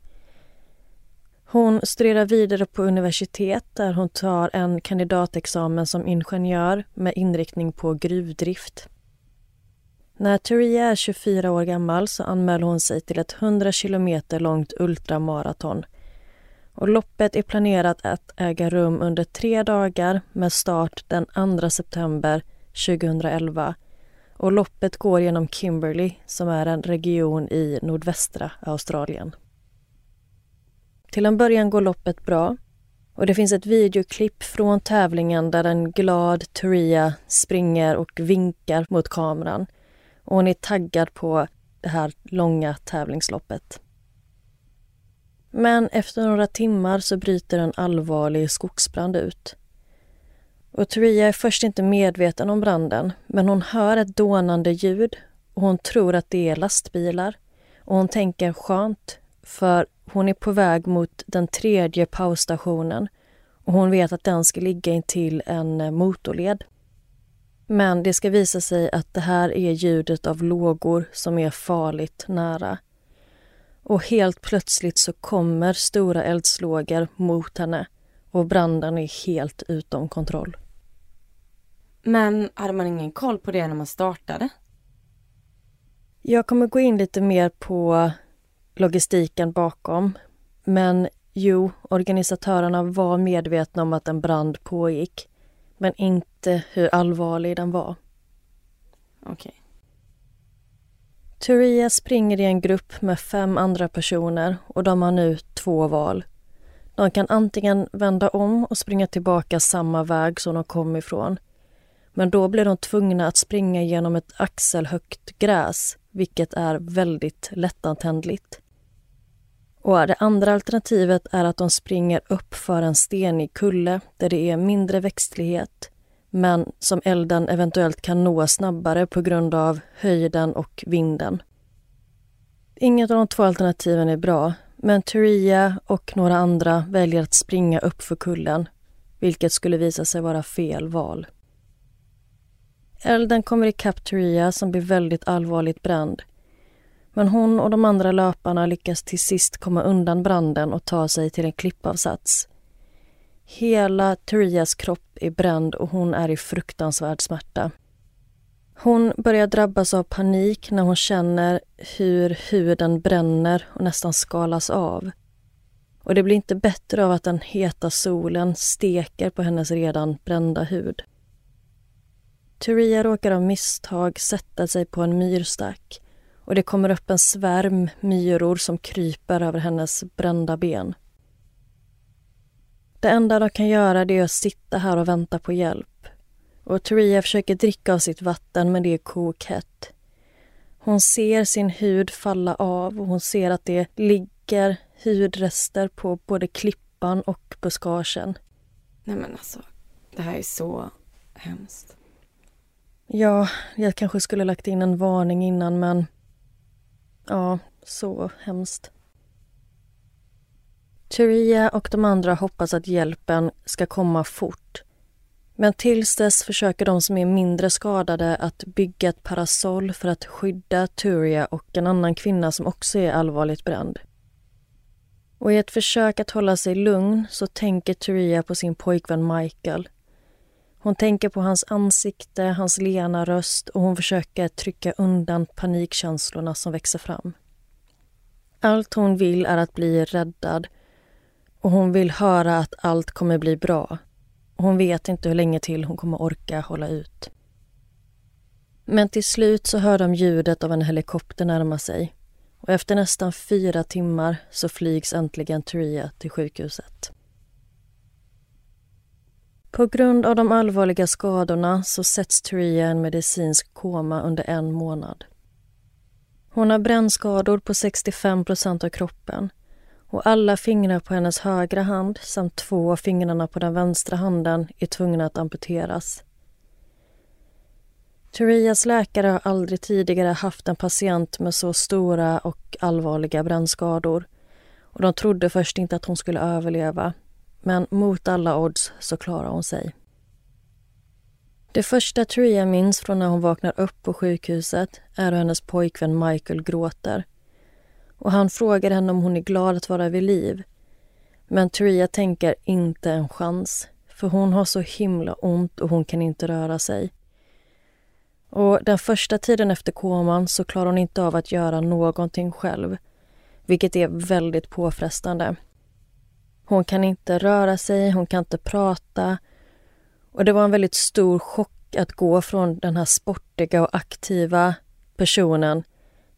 Hon studerar vidare på universitet där hon tar en kandidatexamen som ingenjör med inriktning på gruvdrift. När Turia är 24 år gammal så anmäler hon sig till ett 100 kilometer långt ultramaraton. Och loppet är planerat att äga rum under tre dagar med start den 2 september 2011. Och loppet går genom Kimberley som är en region i nordvästra Australien. Till en början går loppet bra och det finns ett videoklipp från tävlingen där en glad Turia springer och vinkar mot kameran. Och hon är taggad på det här långa tävlingsloppet. Men efter några timmar så bryter en allvarlig skogsbrand ut. Och Tria är först inte medveten om branden men hon hör ett dånande ljud och hon tror att det är lastbilar. Och hon tänker skönt, för hon är på väg mot den tredje pausstationen och hon vet att den ska ligga intill en eh, motorled. Men det ska visa sig att det här är ljudet av lågor som är farligt nära. Och helt plötsligt så kommer stora eldslågor mot henne och branden är helt utom kontroll. Men hade man ingen koll på det när man startade? Jag kommer gå in lite mer på logistiken bakom. Men jo, organisatörerna var medvetna om att en brand pågick. Men inte hur allvarlig den var. Okej. Okay. Turia springer i en grupp med fem andra personer och de har nu två val. De kan antingen vända om och springa tillbaka samma väg som de kom ifrån. Men då blir de tvungna att springa genom ett axelhögt gräs, vilket är väldigt lättantändligt. Och det andra alternativet är att de springer upp för en stenig kulle där det är mindre växtlighet men som elden eventuellt kan nå snabbare på grund av höjden och vinden. Inget av de två alternativen är bra men Turia och några andra väljer att springa upp för kullen vilket skulle visa sig vara fel val. Elden kommer ikapp Turia som blir väldigt allvarligt bränd men hon och de andra löparna lyckas till sist komma undan branden och ta sig till en klippavsats. Hela Turias kropp är bränd och hon är i fruktansvärd smärta. Hon börjar drabbas av panik när hon känner hur huden bränner och nästan skalas av. Och det blir inte bättre av att den heta solen steker på hennes redan brända hud. Turia råkar av misstag sätta sig på en myrstack och det kommer upp en svärm myror som kryper över hennes brända ben. Det enda de kan göra är att sitta här och vänta på hjälp. Och Turia försöker dricka av sitt vatten men det är kokhett. Hon ser sin hud falla av och hon ser att det ligger hudrester på både klippan och buskagen. Nej men alltså, det här är så hemskt. Ja, jag kanske skulle lagt in en varning innan men Ja, så hemskt. Turia och de andra hoppas att hjälpen ska komma fort. Men tills dess försöker de som är mindre skadade att bygga ett parasoll för att skydda Turia och en annan kvinna som också är allvarligt bränd. Och i ett försök att hålla sig lugn så tänker Turia på sin pojkvän Michael. Hon tänker på hans ansikte, hans lena röst och hon försöker trycka undan panikkänslorna som växer fram. Allt hon vill är att bli räddad och hon vill höra att allt kommer bli bra. Hon vet inte hur länge till hon kommer orka hålla ut. Men till slut så hör de ljudet av en helikopter närma sig och efter nästan fyra timmar så flygs äntligen Turia till sjukhuset. På grund av de allvarliga skadorna så sätts Turia i en medicinsk koma under en månad. Hon har brännskador på 65 procent av kroppen och alla fingrar på hennes högra hand samt två av fingrarna på den vänstra handen är tvungna att amputeras. Turias läkare har aldrig tidigare haft en patient med så stora och allvarliga brännskador och de trodde först inte att hon skulle överleva men mot alla odds så klarar hon sig. Det första Tria minns från när hon vaknar upp på sjukhuset är hur hennes pojkvän Michael gråter. Och han frågar henne om hon är glad att vara vid liv. Men Tria tänker inte en chans. För hon har så himla ont och hon kan inte röra sig. Och den första tiden efter koman så klarar hon inte av att göra någonting själv. Vilket är väldigt påfrestande. Hon kan inte röra sig, hon kan inte prata. Och det var en väldigt stor chock att gå från den här sportiga och aktiva personen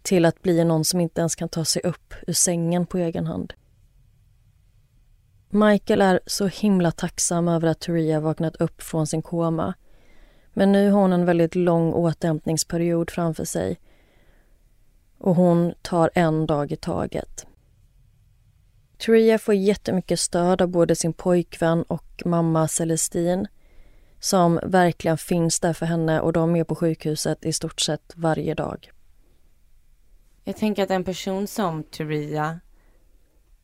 till att bli någon som inte ens kan ta sig upp ur sängen på egen hand. Michael är så himla tacksam över att Turia vaknat upp från sin koma. Men nu har hon en väldigt lång återhämtningsperiod framför sig och hon tar en dag i taget. Turia får jättemycket stöd av både sin pojkvän och mamma Celestine som verkligen finns där för henne och de är på sjukhuset i stort sett varje dag. Jag tänker att en person som Turia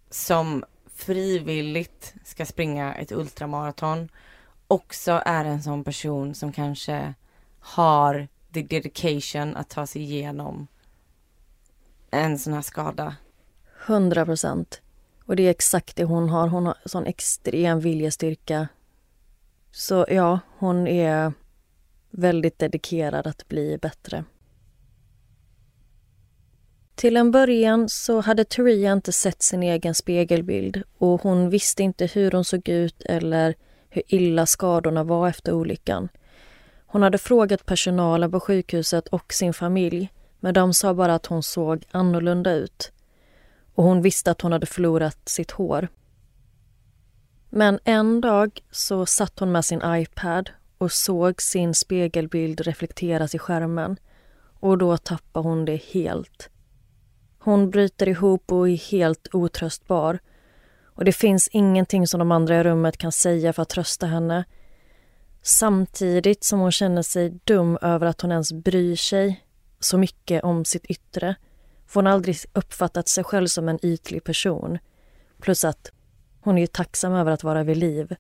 som frivilligt ska springa ett ultramaraton också är en sån person som kanske har the dedication att ta sig igenom en sån här skada. Hundra procent. Och det är exakt det hon har. Hon har sån extrem viljestyrka. Så ja, hon är väldigt dedikerad att bli bättre. Till en början så hade Turia inte sett sin egen spegelbild och hon visste inte hur hon såg ut eller hur illa skadorna var efter olyckan. Hon hade frågat personalen på sjukhuset och sin familj men de sa bara att hon såg annorlunda ut. Och hon visste att hon hade förlorat sitt hår. Men en dag så satt hon med sin iPad och såg sin spegelbild reflekteras i skärmen. Och då tappade hon det helt. Hon bryter ihop och är helt otröstbar. Och det finns ingenting som de andra i rummet kan säga för att trösta henne. Samtidigt som hon känner sig dum över att hon ens bryr sig så mycket om sitt yttre. För hon har aldrig uppfattat sig själv som en ytlig person. Plus att hon är ju tacksam över att vara vid liv.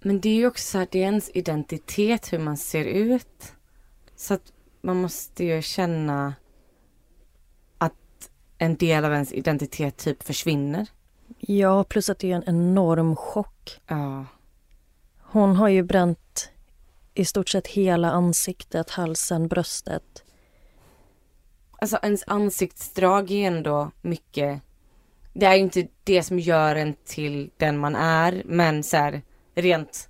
Men det är ju också så här, det är ens identitet, hur man ser ut. Så att man måste ju känna att en del av ens identitet typ försvinner. Ja, plus att det är en enorm chock. Ja. Hon har ju bränt i stort sett hela ansiktet, halsen, bröstet. Alltså ens ansiktsdrag är ändå mycket det är ju inte det som gör en till den man är men så här, rent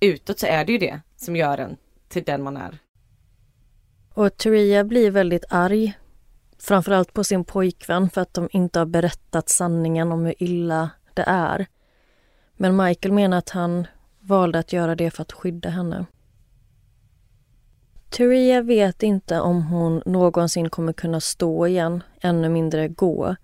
utåt så är det ju det som gör en till den man är. Och Turia blir väldigt arg. Framförallt på sin pojkvän för att de inte har berättat sanningen om hur illa det är. Men Michael menar att han valde att göra det för att skydda henne. Turia vet inte om hon någonsin kommer kunna stå igen, ännu mindre gå.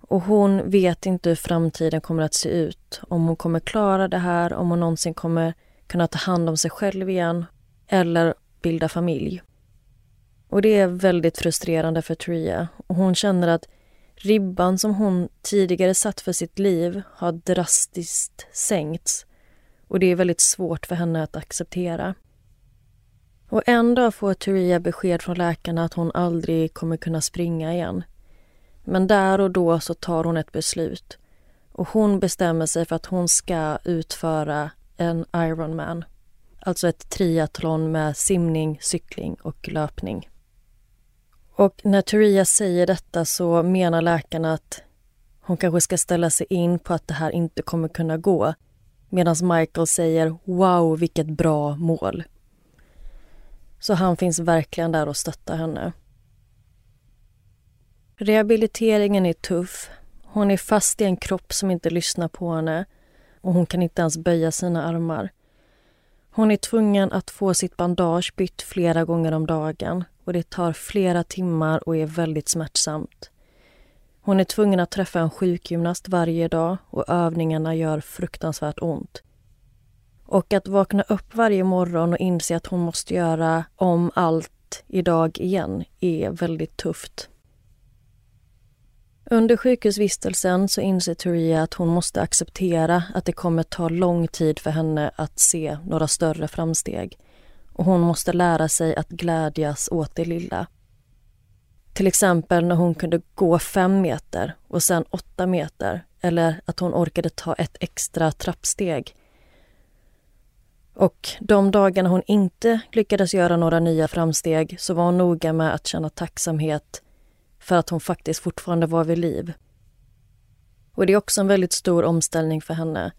Och hon vet inte hur framtiden kommer att se ut. Om hon kommer klara det här, om hon någonsin kommer kunna ta hand om sig själv igen eller bilda familj. Och det är väldigt frustrerande för Tria. Och hon känner att ribban som hon tidigare satt för sitt liv har drastiskt sänkts. Och det är väldigt svårt för henne att acceptera. Och en dag får Turia besked från läkarna att hon aldrig kommer kunna springa igen. Men där och då så tar hon ett beslut. Och hon bestämmer sig för att hon ska utföra en Ironman. Alltså ett triathlon med simning, cykling och löpning. Och när Turia säger detta så menar läkarna att hon kanske ska ställa sig in på att det här inte kommer kunna gå. Medan Michael säger “Wow, vilket bra mål”. Så han finns verkligen där och stöttar henne. Rehabiliteringen är tuff. Hon är fast i en kropp som inte lyssnar på henne och hon kan inte ens böja sina armar. Hon är tvungen att få sitt bandage bytt flera gånger om dagen och det tar flera timmar och är väldigt smärtsamt. Hon är tvungen att träffa en sjukgymnast varje dag och övningarna gör fruktansvärt ont. Och att vakna upp varje morgon och inse att hon måste göra om allt idag igen är väldigt tufft. Under sjukhusvistelsen så inser Turia att hon måste acceptera att det kommer ta lång tid för henne att se några större framsteg. Och hon måste lära sig att glädjas åt det lilla. Till exempel när hon kunde gå fem meter och sen åtta meter eller att hon orkade ta ett extra trappsteg. Och de dagarna hon inte lyckades göra några nya framsteg så var hon noga med att känna tacksamhet för att hon faktiskt fortfarande var vid liv. Och det är också en väldigt stor omställning för henne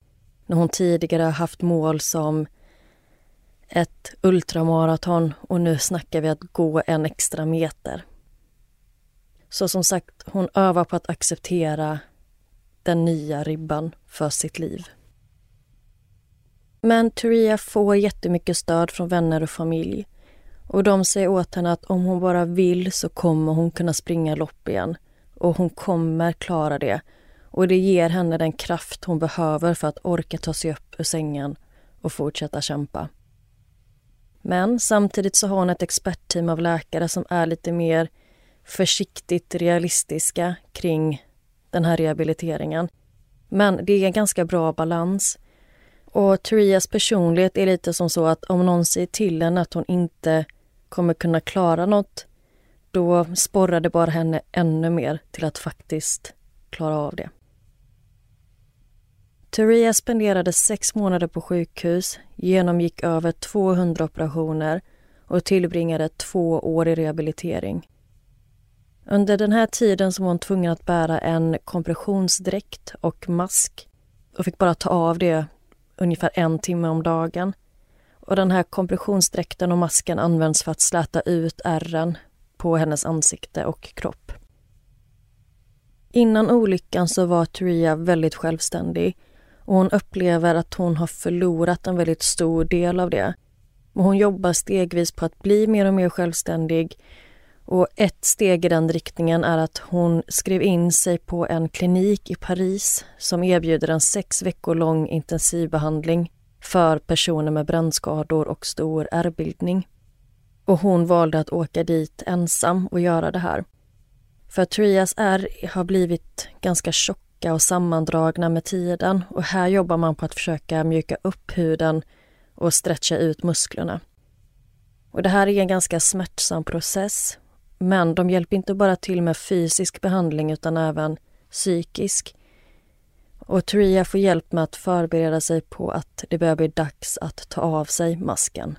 när hon tidigare har haft mål som ett ultramaraton och nu snackar vi att gå en extra meter. Så som sagt, hon övar på att acceptera den nya ribban för sitt liv. Men Turia får jättemycket stöd från vänner och familj. Och de säger åt henne att om hon bara vill så kommer hon kunna springa lopp igen. Och hon kommer klara det. Och det ger henne den kraft hon behöver för att orka ta sig upp ur sängen och fortsätta kämpa. Men samtidigt så har hon ett expertteam av läkare som är lite mer försiktigt realistiska kring den här rehabiliteringen. Men det är en ganska bra balans. Och Terias personlighet är lite som så att om någon säger till henne att hon inte kommer kunna klara något då sporrar det bara henne ännu mer till att faktiskt klara av det. Teria spenderade sex månader på sjukhus, genomgick över 200 operationer och tillbringade två år i rehabilitering. Under den här tiden så var hon tvungen att bära en kompressionsdräkt och mask och fick bara ta av det ungefär en timme om dagen. Och den här kompressionsdräkten och masken används för att släta ut ärren på hennes ansikte och kropp. Innan olyckan så var Turia väldigt självständig och hon upplever att hon har förlorat en väldigt stor del av det. Och hon jobbar stegvis på att bli mer och mer självständig och ett steg i den riktningen är att hon skrev in sig på en klinik i Paris som erbjuder en sex veckor lång intensivbehandling för personer med brännskador och stor ärrbildning. Och hon valde att åka dit ensam och göra det här. För Trias ärr har blivit ganska tjocka och sammandragna med tiden och här jobbar man på att försöka mjuka upp huden och stretcha ut musklerna. Och det här är en ganska smärtsam process men de hjälper inte bara till med fysisk behandling utan även psykisk. Och Tria får hjälp med att förbereda sig på att det börjar bli dags att ta av sig masken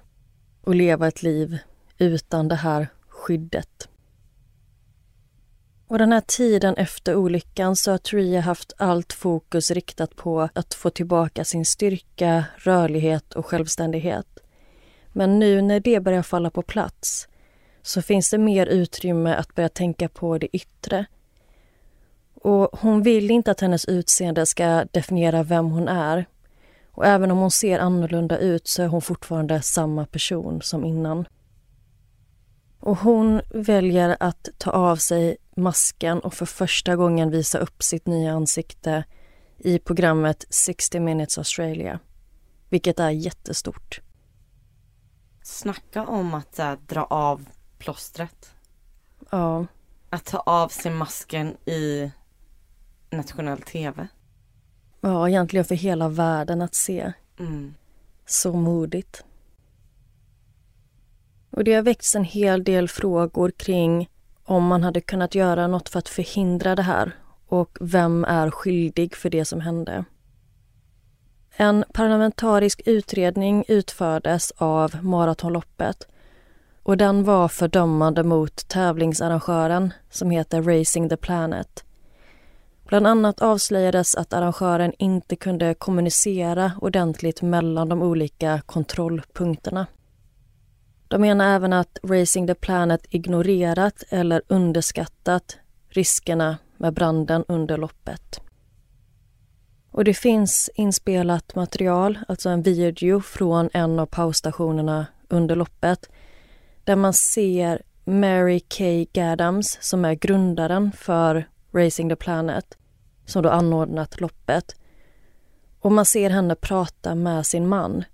och leva ett liv utan det här skyddet. Och den här tiden efter olyckan så har Tria haft allt fokus riktat på att få tillbaka sin styrka, rörlighet och självständighet. Men nu när det börjar falla på plats så finns det mer utrymme att börja tänka på det yttre. Och hon vill inte att hennes utseende ska definiera vem hon är. Och även om hon ser annorlunda ut så är hon fortfarande samma person som innan. Och hon väljer att ta av sig masken och för första gången visa upp sitt nya ansikte i programmet 60 minutes Australia, vilket är jättestort. Snacka om att här, dra av plåstret. Ja. Att ta av sig masken i nationell tv. Ja, egentligen för hela världen att se. Mm. Så modigt. Och det har väckts en hel del frågor kring om man hade kunnat göra något för att förhindra det här och vem är skyldig för det som hände. En parlamentarisk utredning utfördes av maratonloppet och den var fördömande mot tävlingsarrangören som heter Racing the Planet. Bland annat avslöjades att arrangören inte kunde kommunicera ordentligt mellan de olika kontrollpunkterna. De menar även att Racing the Planet ignorerat eller underskattat riskerna med branden under loppet. Och det finns inspelat material, alltså en video från en av pausstationerna under loppet där man ser Mary Kay Gaddams, som är grundaren för Racing the Planet som då anordnat loppet. Och man ser henne prata med sin man.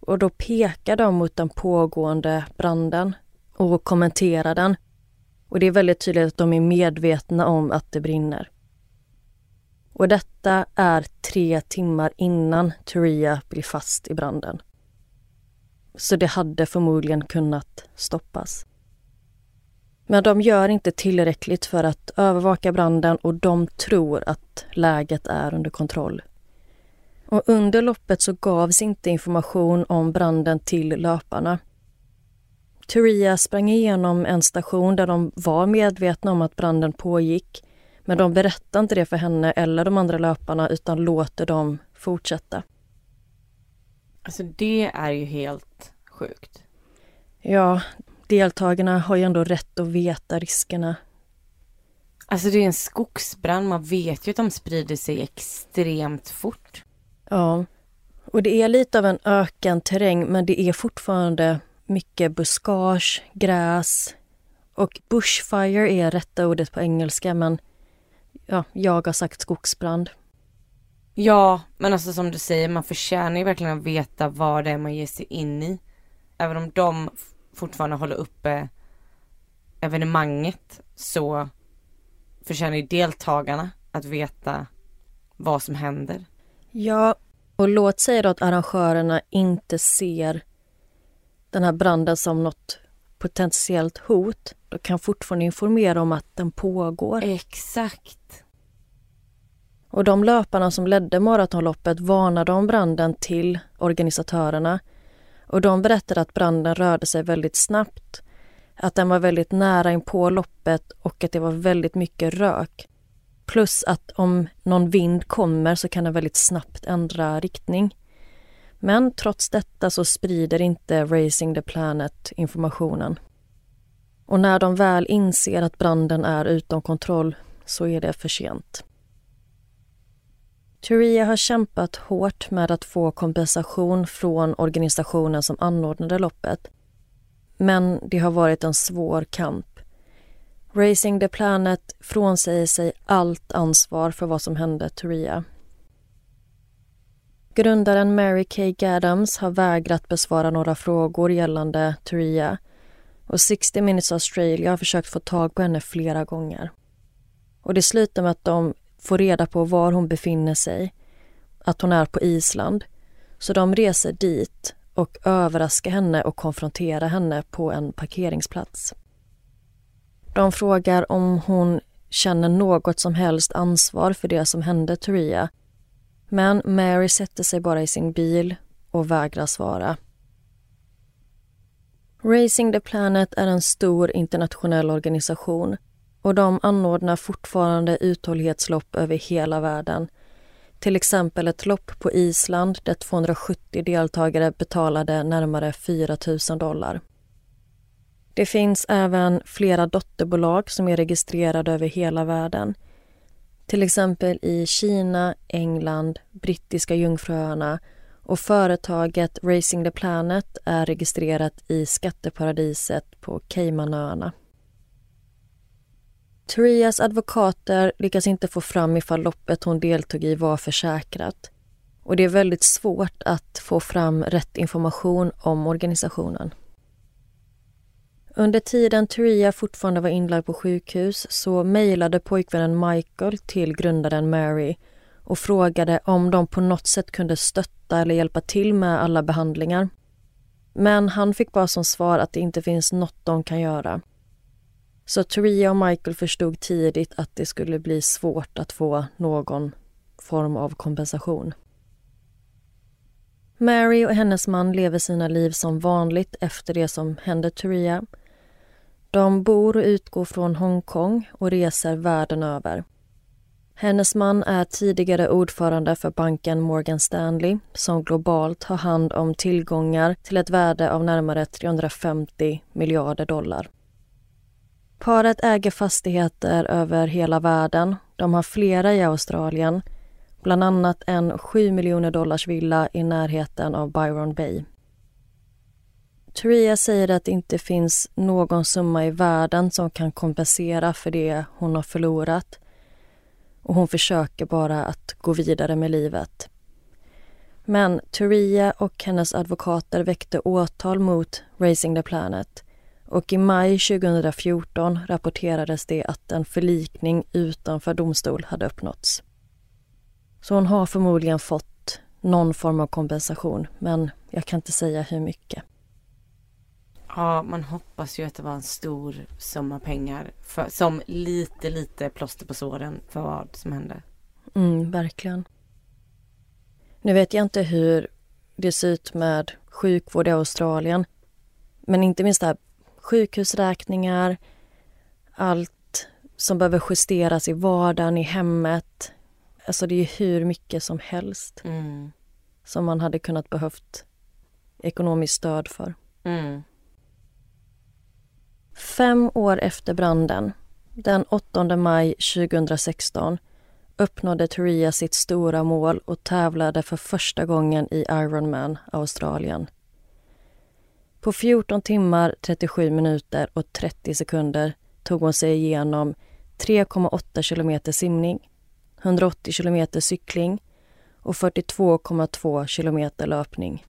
Och då pekar de mot den pågående branden och kommenterar den. Och det är väldigt tydligt att de är medvetna om att det brinner. Och detta är tre timmar innan Turia blir fast i branden. Så det hade förmodligen kunnat stoppas. Men de gör inte tillräckligt för att övervaka branden och de tror att läget är under kontroll. Och under loppet så gavs inte information om branden till löparna. Turia sprang igenom en station där de var medvetna om att branden pågick men de berättar inte det för henne eller de andra löparna utan låter dem fortsätta. Alltså det är ju helt sjukt. Ja, deltagarna har ju ändå rätt att veta riskerna. Alltså det är en skogsbrand, man vet ju att de sprider sig extremt fort. Ja, och det är lite av en öken terräng men det är fortfarande mycket buskage, gräs och bushfire är rätta ordet på engelska men ja, jag har sagt skogsbrand. Ja, men alltså som du säger, man förtjänar ju verkligen att veta vad det är man ger sig in i. Även om de fortfarande håller uppe evenemanget så förtjänar ju deltagarna att veta vad som händer. Ja, och låt säga då att arrangörerna inte ser den här branden som något potentiellt hot. Då kan fortfarande informera om att den pågår. Exakt. Och de löparna som ledde maratonloppet varnade om branden till organisatörerna. Och de berättade att branden rörde sig väldigt snabbt, att den var väldigt nära in på loppet och att det var väldigt mycket rök. Plus att om någon vind kommer så kan den väldigt snabbt ändra riktning. Men trots detta så sprider inte Racing the Planet informationen. Och när de väl inser att branden är utom kontroll så är det för sent. Turia har kämpat hårt med att få kompensation från organisationen som anordnade loppet. Men det har varit en svår kamp. Racing the Planet frånsäger sig allt ansvar för vad som hände Turia. Grundaren Mary Kay Gaddams har vägrat besvara några frågor gällande Turia och 60 Minutes Australia har försökt få tag på henne flera gånger. Och det slutar med att de får reda på var hon befinner sig, att hon är på Island. Så de reser dit och överraskar henne och konfronterar henne på en parkeringsplats. De frågar om hon känner något som helst ansvar för det som hände Turia. Men Mary sätter sig bara i sin bil och vägrar svara. Racing the Planet är en stor internationell organisation och de anordnar fortfarande uthållighetslopp över hela världen. Till exempel ett lopp på Island där 270 deltagare betalade närmare 4 000 dollar. Det finns även flera dotterbolag som är registrerade över hela världen. Till exempel i Kina, England, Brittiska Jungfruöarna och företaget Racing the Planet är registrerat i skatteparadiset på Caymanöarna. Trias advokater lyckas inte få fram ifall loppet hon deltog i var försäkrat. Och det är väldigt svårt att få fram rätt information om organisationen. Under tiden Turia fortfarande var inlagd på sjukhus så mejlade pojkvännen Michael till grundaren Mary och frågade om de på något sätt kunde stötta eller hjälpa till med alla behandlingar. Men han fick bara som svar att det inte finns något de kan göra. Så Toria och Michael förstod tidigt att det skulle bli svårt att få någon form av kompensation. Mary och hennes man lever sina liv som vanligt efter det som hände Toria. De bor och utgår från Hongkong och reser världen över. Hennes man är tidigare ordförande för banken Morgan Stanley som globalt har hand om tillgångar till ett värde av närmare 350 miljarder dollar. Paret äger fastigheter över hela världen. De har flera i Australien, bland annat en 7 miljoner dollars villa i närheten av Byron Bay. Turia säger att det inte finns någon summa i världen som kan kompensera för det hon har förlorat och hon försöker bara att gå vidare med livet. Men Turia och hennes advokater väckte åtal mot Racing the Planet och i maj 2014 rapporterades det att en förlikning utanför domstol hade uppnåtts. Så hon har förmodligen fått någon form av kompensation, men jag kan inte säga hur mycket. Ja, man hoppas ju att det var en stor summa pengar för, som lite, lite plåster på såren för vad som hände. Mm, verkligen. Nu vet jag inte hur det ser ut med sjukvård i Australien. Men inte minst där sjukhusräkningar, allt som behöver justeras i vardagen, i hemmet. Alltså det är hur mycket som helst Mm. som man hade kunnat behövt ekonomiskt stöd för. Mm. Fem år efter branden, den 8 maj 2016 uppnådde Turia sitt stora mål och tävlade för första gången i Ironman Australien. På 14 timmar, 37 minuter och 30 sekunder tog hon sig igenom 3,8 kilometer simning, 180 kilometer cykling och 42,2 kilometer löpning.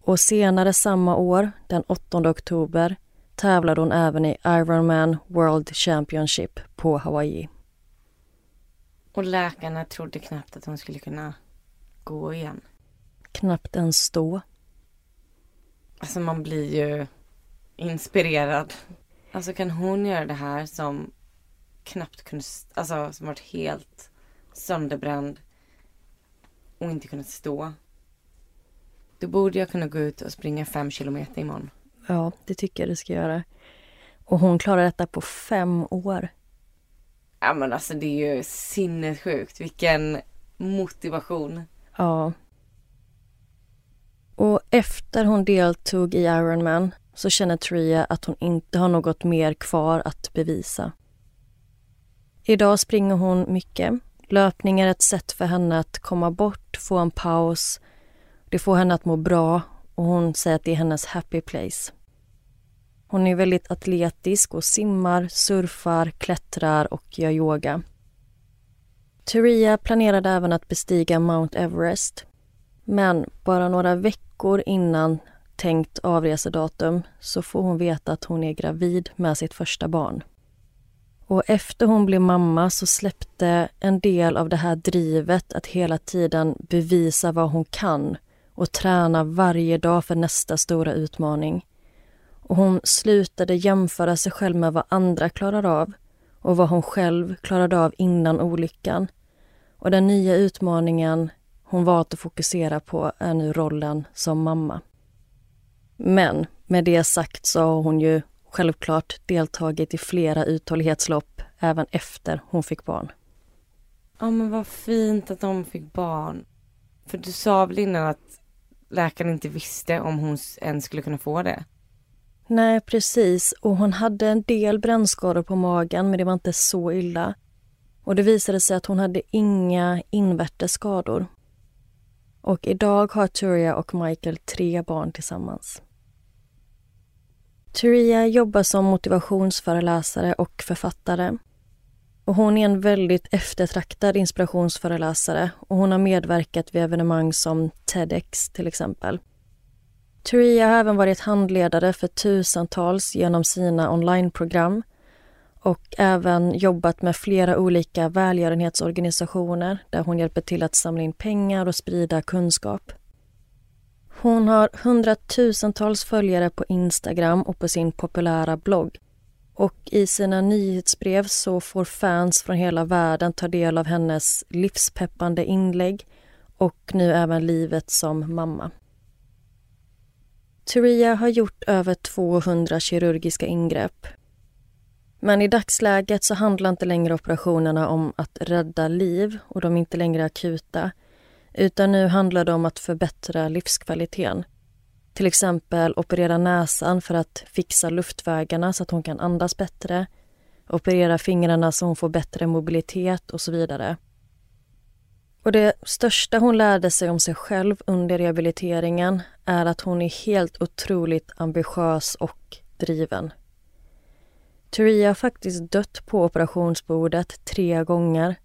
Och senare samma år, den 8 oktober, tävlade hon även i Ironman World Championship på Hawaii. Och läkarna trodde knappt att hon skulle kunna gå igen. Knappt ens stå. Alltså man blir ju inspirerad. Alltså kan hon göra det här som knappt kunde, alltså som varit helt sönderbränd och inte kunnat stå. Då borde jag kunna gå ut och springa fem kilometer imorgon. Ja, det tycker jag du ska göra. Och hon klarar detta på fem år. Ja men alltså det är ju sinnessjukt. Vilken motivation. Ja. Och efter hon deltog i Ironman så känner Tria att hon inte har något mer kvar att bevisa. Idag springer hon mycket. Löpning är ett sätt för henne att komma bort, få en paus. Det får henne att må bra och hon säger att det är hennes happy place. Hon är väldigt atletisk och simmar, surfar, klättrar och gör yoga. Turia planerade även att bestiga Mount Everest. Men bara några veckor innan tänkt avresedatum så får hon veta att hon är gravid med sitt första barn. Och efter hon blev mamma så släppte en del av det här drivet att hela tiden bevisa vad hon kan och träna varje dag för nästa stora utmaning. Och hon slutade jämföra sig själv med vad andra klarar av och vad hon själv klarade av innan olyckan. Och den nya utmaningen hon valt att fokusera på är nu rollen som mamma. Men med det sagt så har hon ju självklart deltagit i flera uthållighetslopp även efter hon fick barn. Ja men vad fint att de fick barn. För du sa väl innan att läkaren inte visste om hon ens skulle kunna få det? Nej, precis. Och hon hade en del brännskador på magen, men det var inte så illa. Och det visade sig att hon hade inga invärtes skador. Och idag har Turia och Michael tre barn tillsammans. Turia jobbar som motivationsföreläsare och författare. Och hon är en väldigt eftertraktad inspirationsföreläsare och hon har medverkat vid evenemang som TEDx till exempel. Turia har även varit handledare för tusentals genom sina onlineprogram och även jobbat med flera olika välgörenhetsorganisationer där hon hjälper till att samla in pengar och sprida kunskap. Hon har hundratusentals följare på Instagram och på sin populära blogg. Och i sina nyhetsbrev så får fans från hela världen ta del av hennes livspeppande inlägg och nu även livet som mamma. Turia har gjort över 200 kirurgiska ingrepp. Men i dagsläget så handlar inte längre operationerna om att rädda liv och de är inte längre akuta. Utan nu handlar det om att förbättra livskvaliteten. Till exempel operera näsan för att fixa luftvägarna så att hon kan andas bättre. Operera fingrarna så hon får bättre mobilitet och så vidare. Och det största hon lärde sig om sig själv under rehabiliteringen är att hon är helt otroligt ambitiös och driven. Turia har faktiskt dött på operationsbordet tre gånger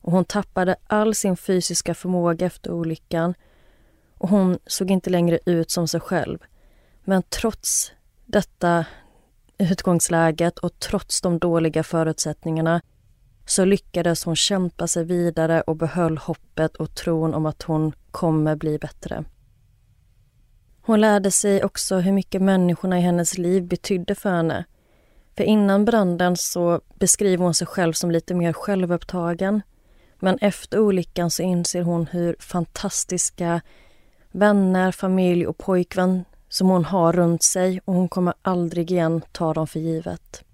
och hon tappade all sin fysiska förmåga efter olyckan och hon såg inte längre ut som sig själv. Men trots detta utgångsläget och trots de dåliga förutsättningarna så lyckades hon kämpa sig vidare och behöll hoppet och tron om att hon kommer bli bättre. Hon lärde sig också hur mycket människorna i hennes liv betydde för henne. För innan branden så beskriver hon sig själv som lite mer självupptagen. Men efter olyckan så inser hon hur fantastiska vänner, familj och pojkvän som hon har runt sig och hon kommer aldrig igen ta dem för givet.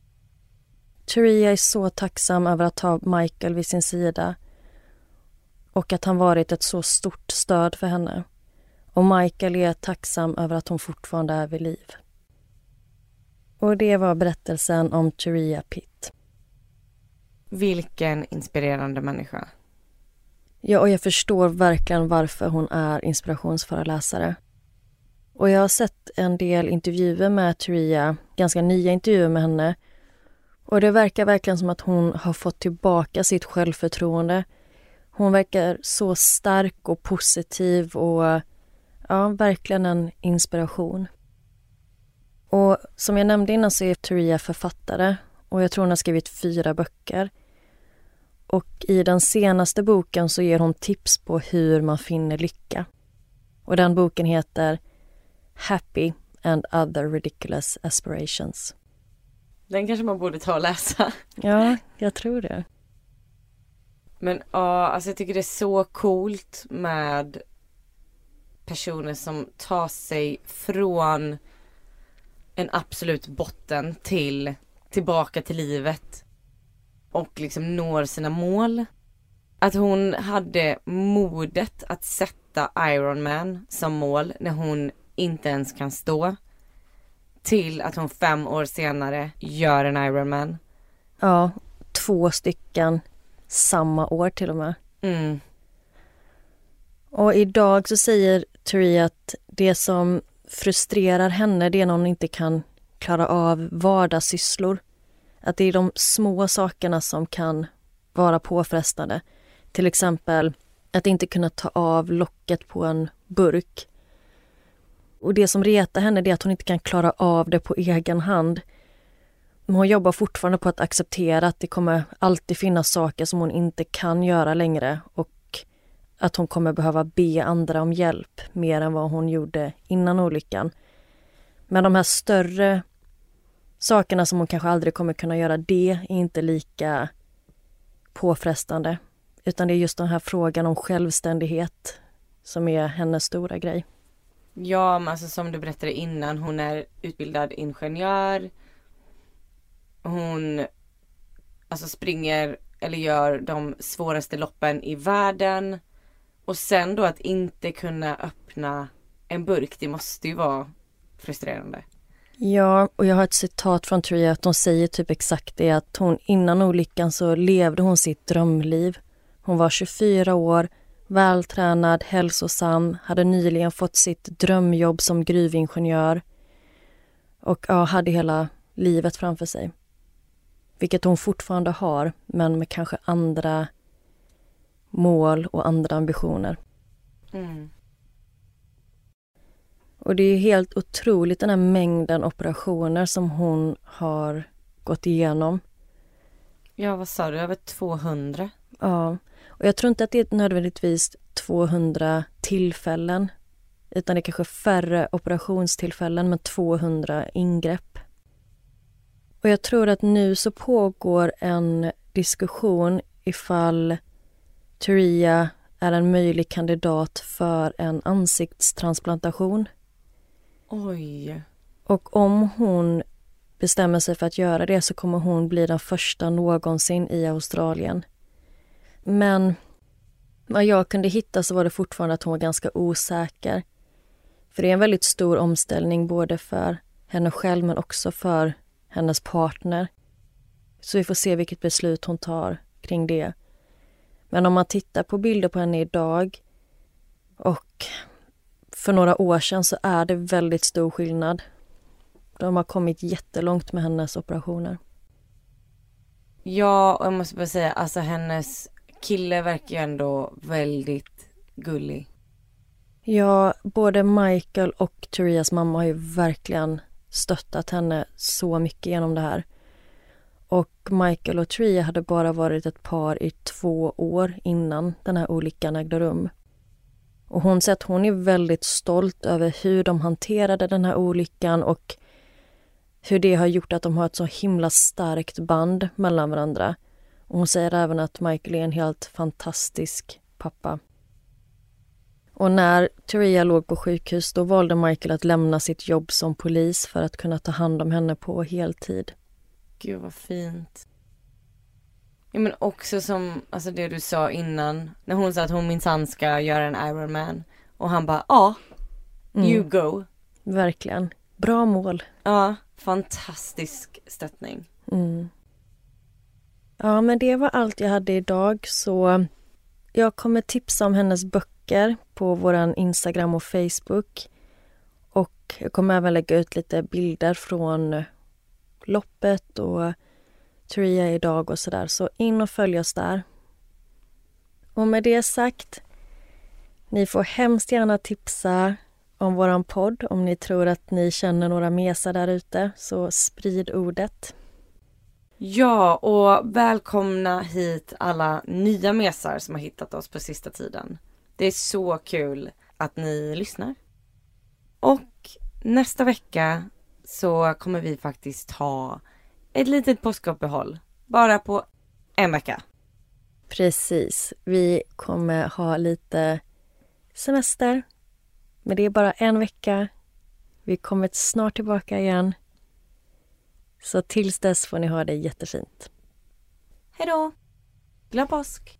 Turia är så tacksam över att ha Michael vid sin sida och att han varit ett så stort stöd för henne. Och Michael är tacksam över att hon fortfarande är vid liv. Och det var berättelsen om Turia Pitt. Vilken inspirerande människa. Ja, och jag förstår verkligen varför hon är inspirationsföreläsare. Och jag har sett en del intervjuer med Turia, ganska nya intervjuer med henne. Och det verkar verkligen som att hon har fått tillbaka sitt självförtroende. Hon verkar så stark och positiv och ja, verkligen en inspiration. Och som jag nämnde innan så är Turia författare och jag tror hon har skrivit fyra böcker. Och i den senaste boken så ger hon tips på hur man finner lycka. Och den boken heter Happy and other ridiculous aspirations. Den kanske man borde ta och läsa. Ja, jag tror det. Men ja, alltså jag tycker det är så coolt med personer som tar sig från en absolut botten till tillbaka till livet och liksom når sina mål. Att hon hade modet att sätta Iron Man som mål när hon inte ens kan stå. Till att hon fem år senare gör en Iron Man. Ja, två stycken samma år till och med. Mm. Och idag så säger Turi att det som frustrerar henne det är när hon inte kan klara av vardagssysslor. Att det är de små sakerna som kan vara påfrestande. Till exempel att inte kunna ta av locket på en burk. Och det som retar henne är att hon inte kan klara av det på egen hand. Men hon jobbar fortfarande på att acceptera att det kommer alltid finnas saker som hon inte kan göra längre och att hon kommer behöva be andra om hjälp mer än vad hon gjorde innan olyckan. Men de här större sakerna som hon kanske aldrig kommer kunna göra, det är inte lika påfrestande. Utan det är just den här frågan om självständighet som är hennes stora grej. Ja, men alltså som du berättade innan, hon är utbildad ingenjör. Hon alltså springer eller gör de svåraste loppen i världen. Och sen då att inte kunna öppna en burk, det måste ju vara frustrerande. Ja, och jag har ett citat från Tria att hon säger typ exakt det att hon innan olyckan så levde hon sitt drömliv. Hon var 24 år, vältränad, hälsosam, hade nyligen fått sitt drömjobb som gruvingenjör och ja, hade hela livet framför sig. Vilket hon fortfarande har, men med kanske andra mål och andra ambitioner. Mm. Och det är helt otroligt den här mängden operationer som hon har gått igenom. Ja, vad sa du? Över 200? Ja, och jag tror inte att det är nödvändigtvis 200 tillfällen utan det är kanske färre operationstillfällen men 200 ingrepp. Och jag tror att nu så pågår en diskussion ifall Turia är en möjlig kandidat för en ansiktstransplantation. Oj. Och om hon bestämmer sig för att göra det så kommer hon bli den första någonsin i Australien. Men vad jag kunde hitta så var det fortfarande att hon var ganska osäker. För det är en väldigt stor omställning både för henne själv men också för hennes partner. Så vi får se vilket beslut hon tar kring det. Men om man tittar på bilder på henne idag och för några år sedan så är det väldigt stor skillnad. De har kommit jättelångt med hennes operationer. Ja, och jag måste bara säga, alltså hennes kille verkar ju ändå väldigt gullig. Ja, både Michael och Turias mamma har ju verkligen stöttat henne så mycket genom det här. Och Michael och Tria hade bara varit ett par i två år innan den här olyckan ägde rum. Och hon säger att hon är väldigt stolt över hur de hanterade den här olyckan och hur det har gjort att de har ett så himla starkt band mellan varandra. Och hon säger även att Michael är en helt fantastisk pappa. Och när Theria låg på sjukhus då valde Michael att lämna sitt jobb som polis för att kunna ta hand om henne på heltid. Gud vad fint. Ja men också som, alltså det du sa innan, när hon sa att hon minsann ska göra en Ironman. Och han bara, ja, you Mm. go. Verkligen. Bra mål. Ja, fantastisk stöttning. Mm. Ja, men det var allt jag hade idag så jag kommer tipsa om hennes böcker på våran Instagram och Facebook. Och jag kommer även lägga ut lite bilder från loppet och Turia idag och sådär. Så in och följ oss där. Och med det sagt, ni får hemskt gärna tipsa om våran podd om ni tror att ni känner några mesar där ute, så sprid ordet. Ja, och välkomna hit alla nya mesar som har hittat oss på sista tiden. Det är så kul att ni lyssnar. Och nästa vecka så kommer vi faktiskt ha ett litet påskuppehåll. Bara på en vecka. Precis. Vi kommer ha lite semester. Men det är bara en vecka. Vi kommer snart tillbaka igen. Så tills dess får ni ha det jättefint. Hej då! Glad påsk!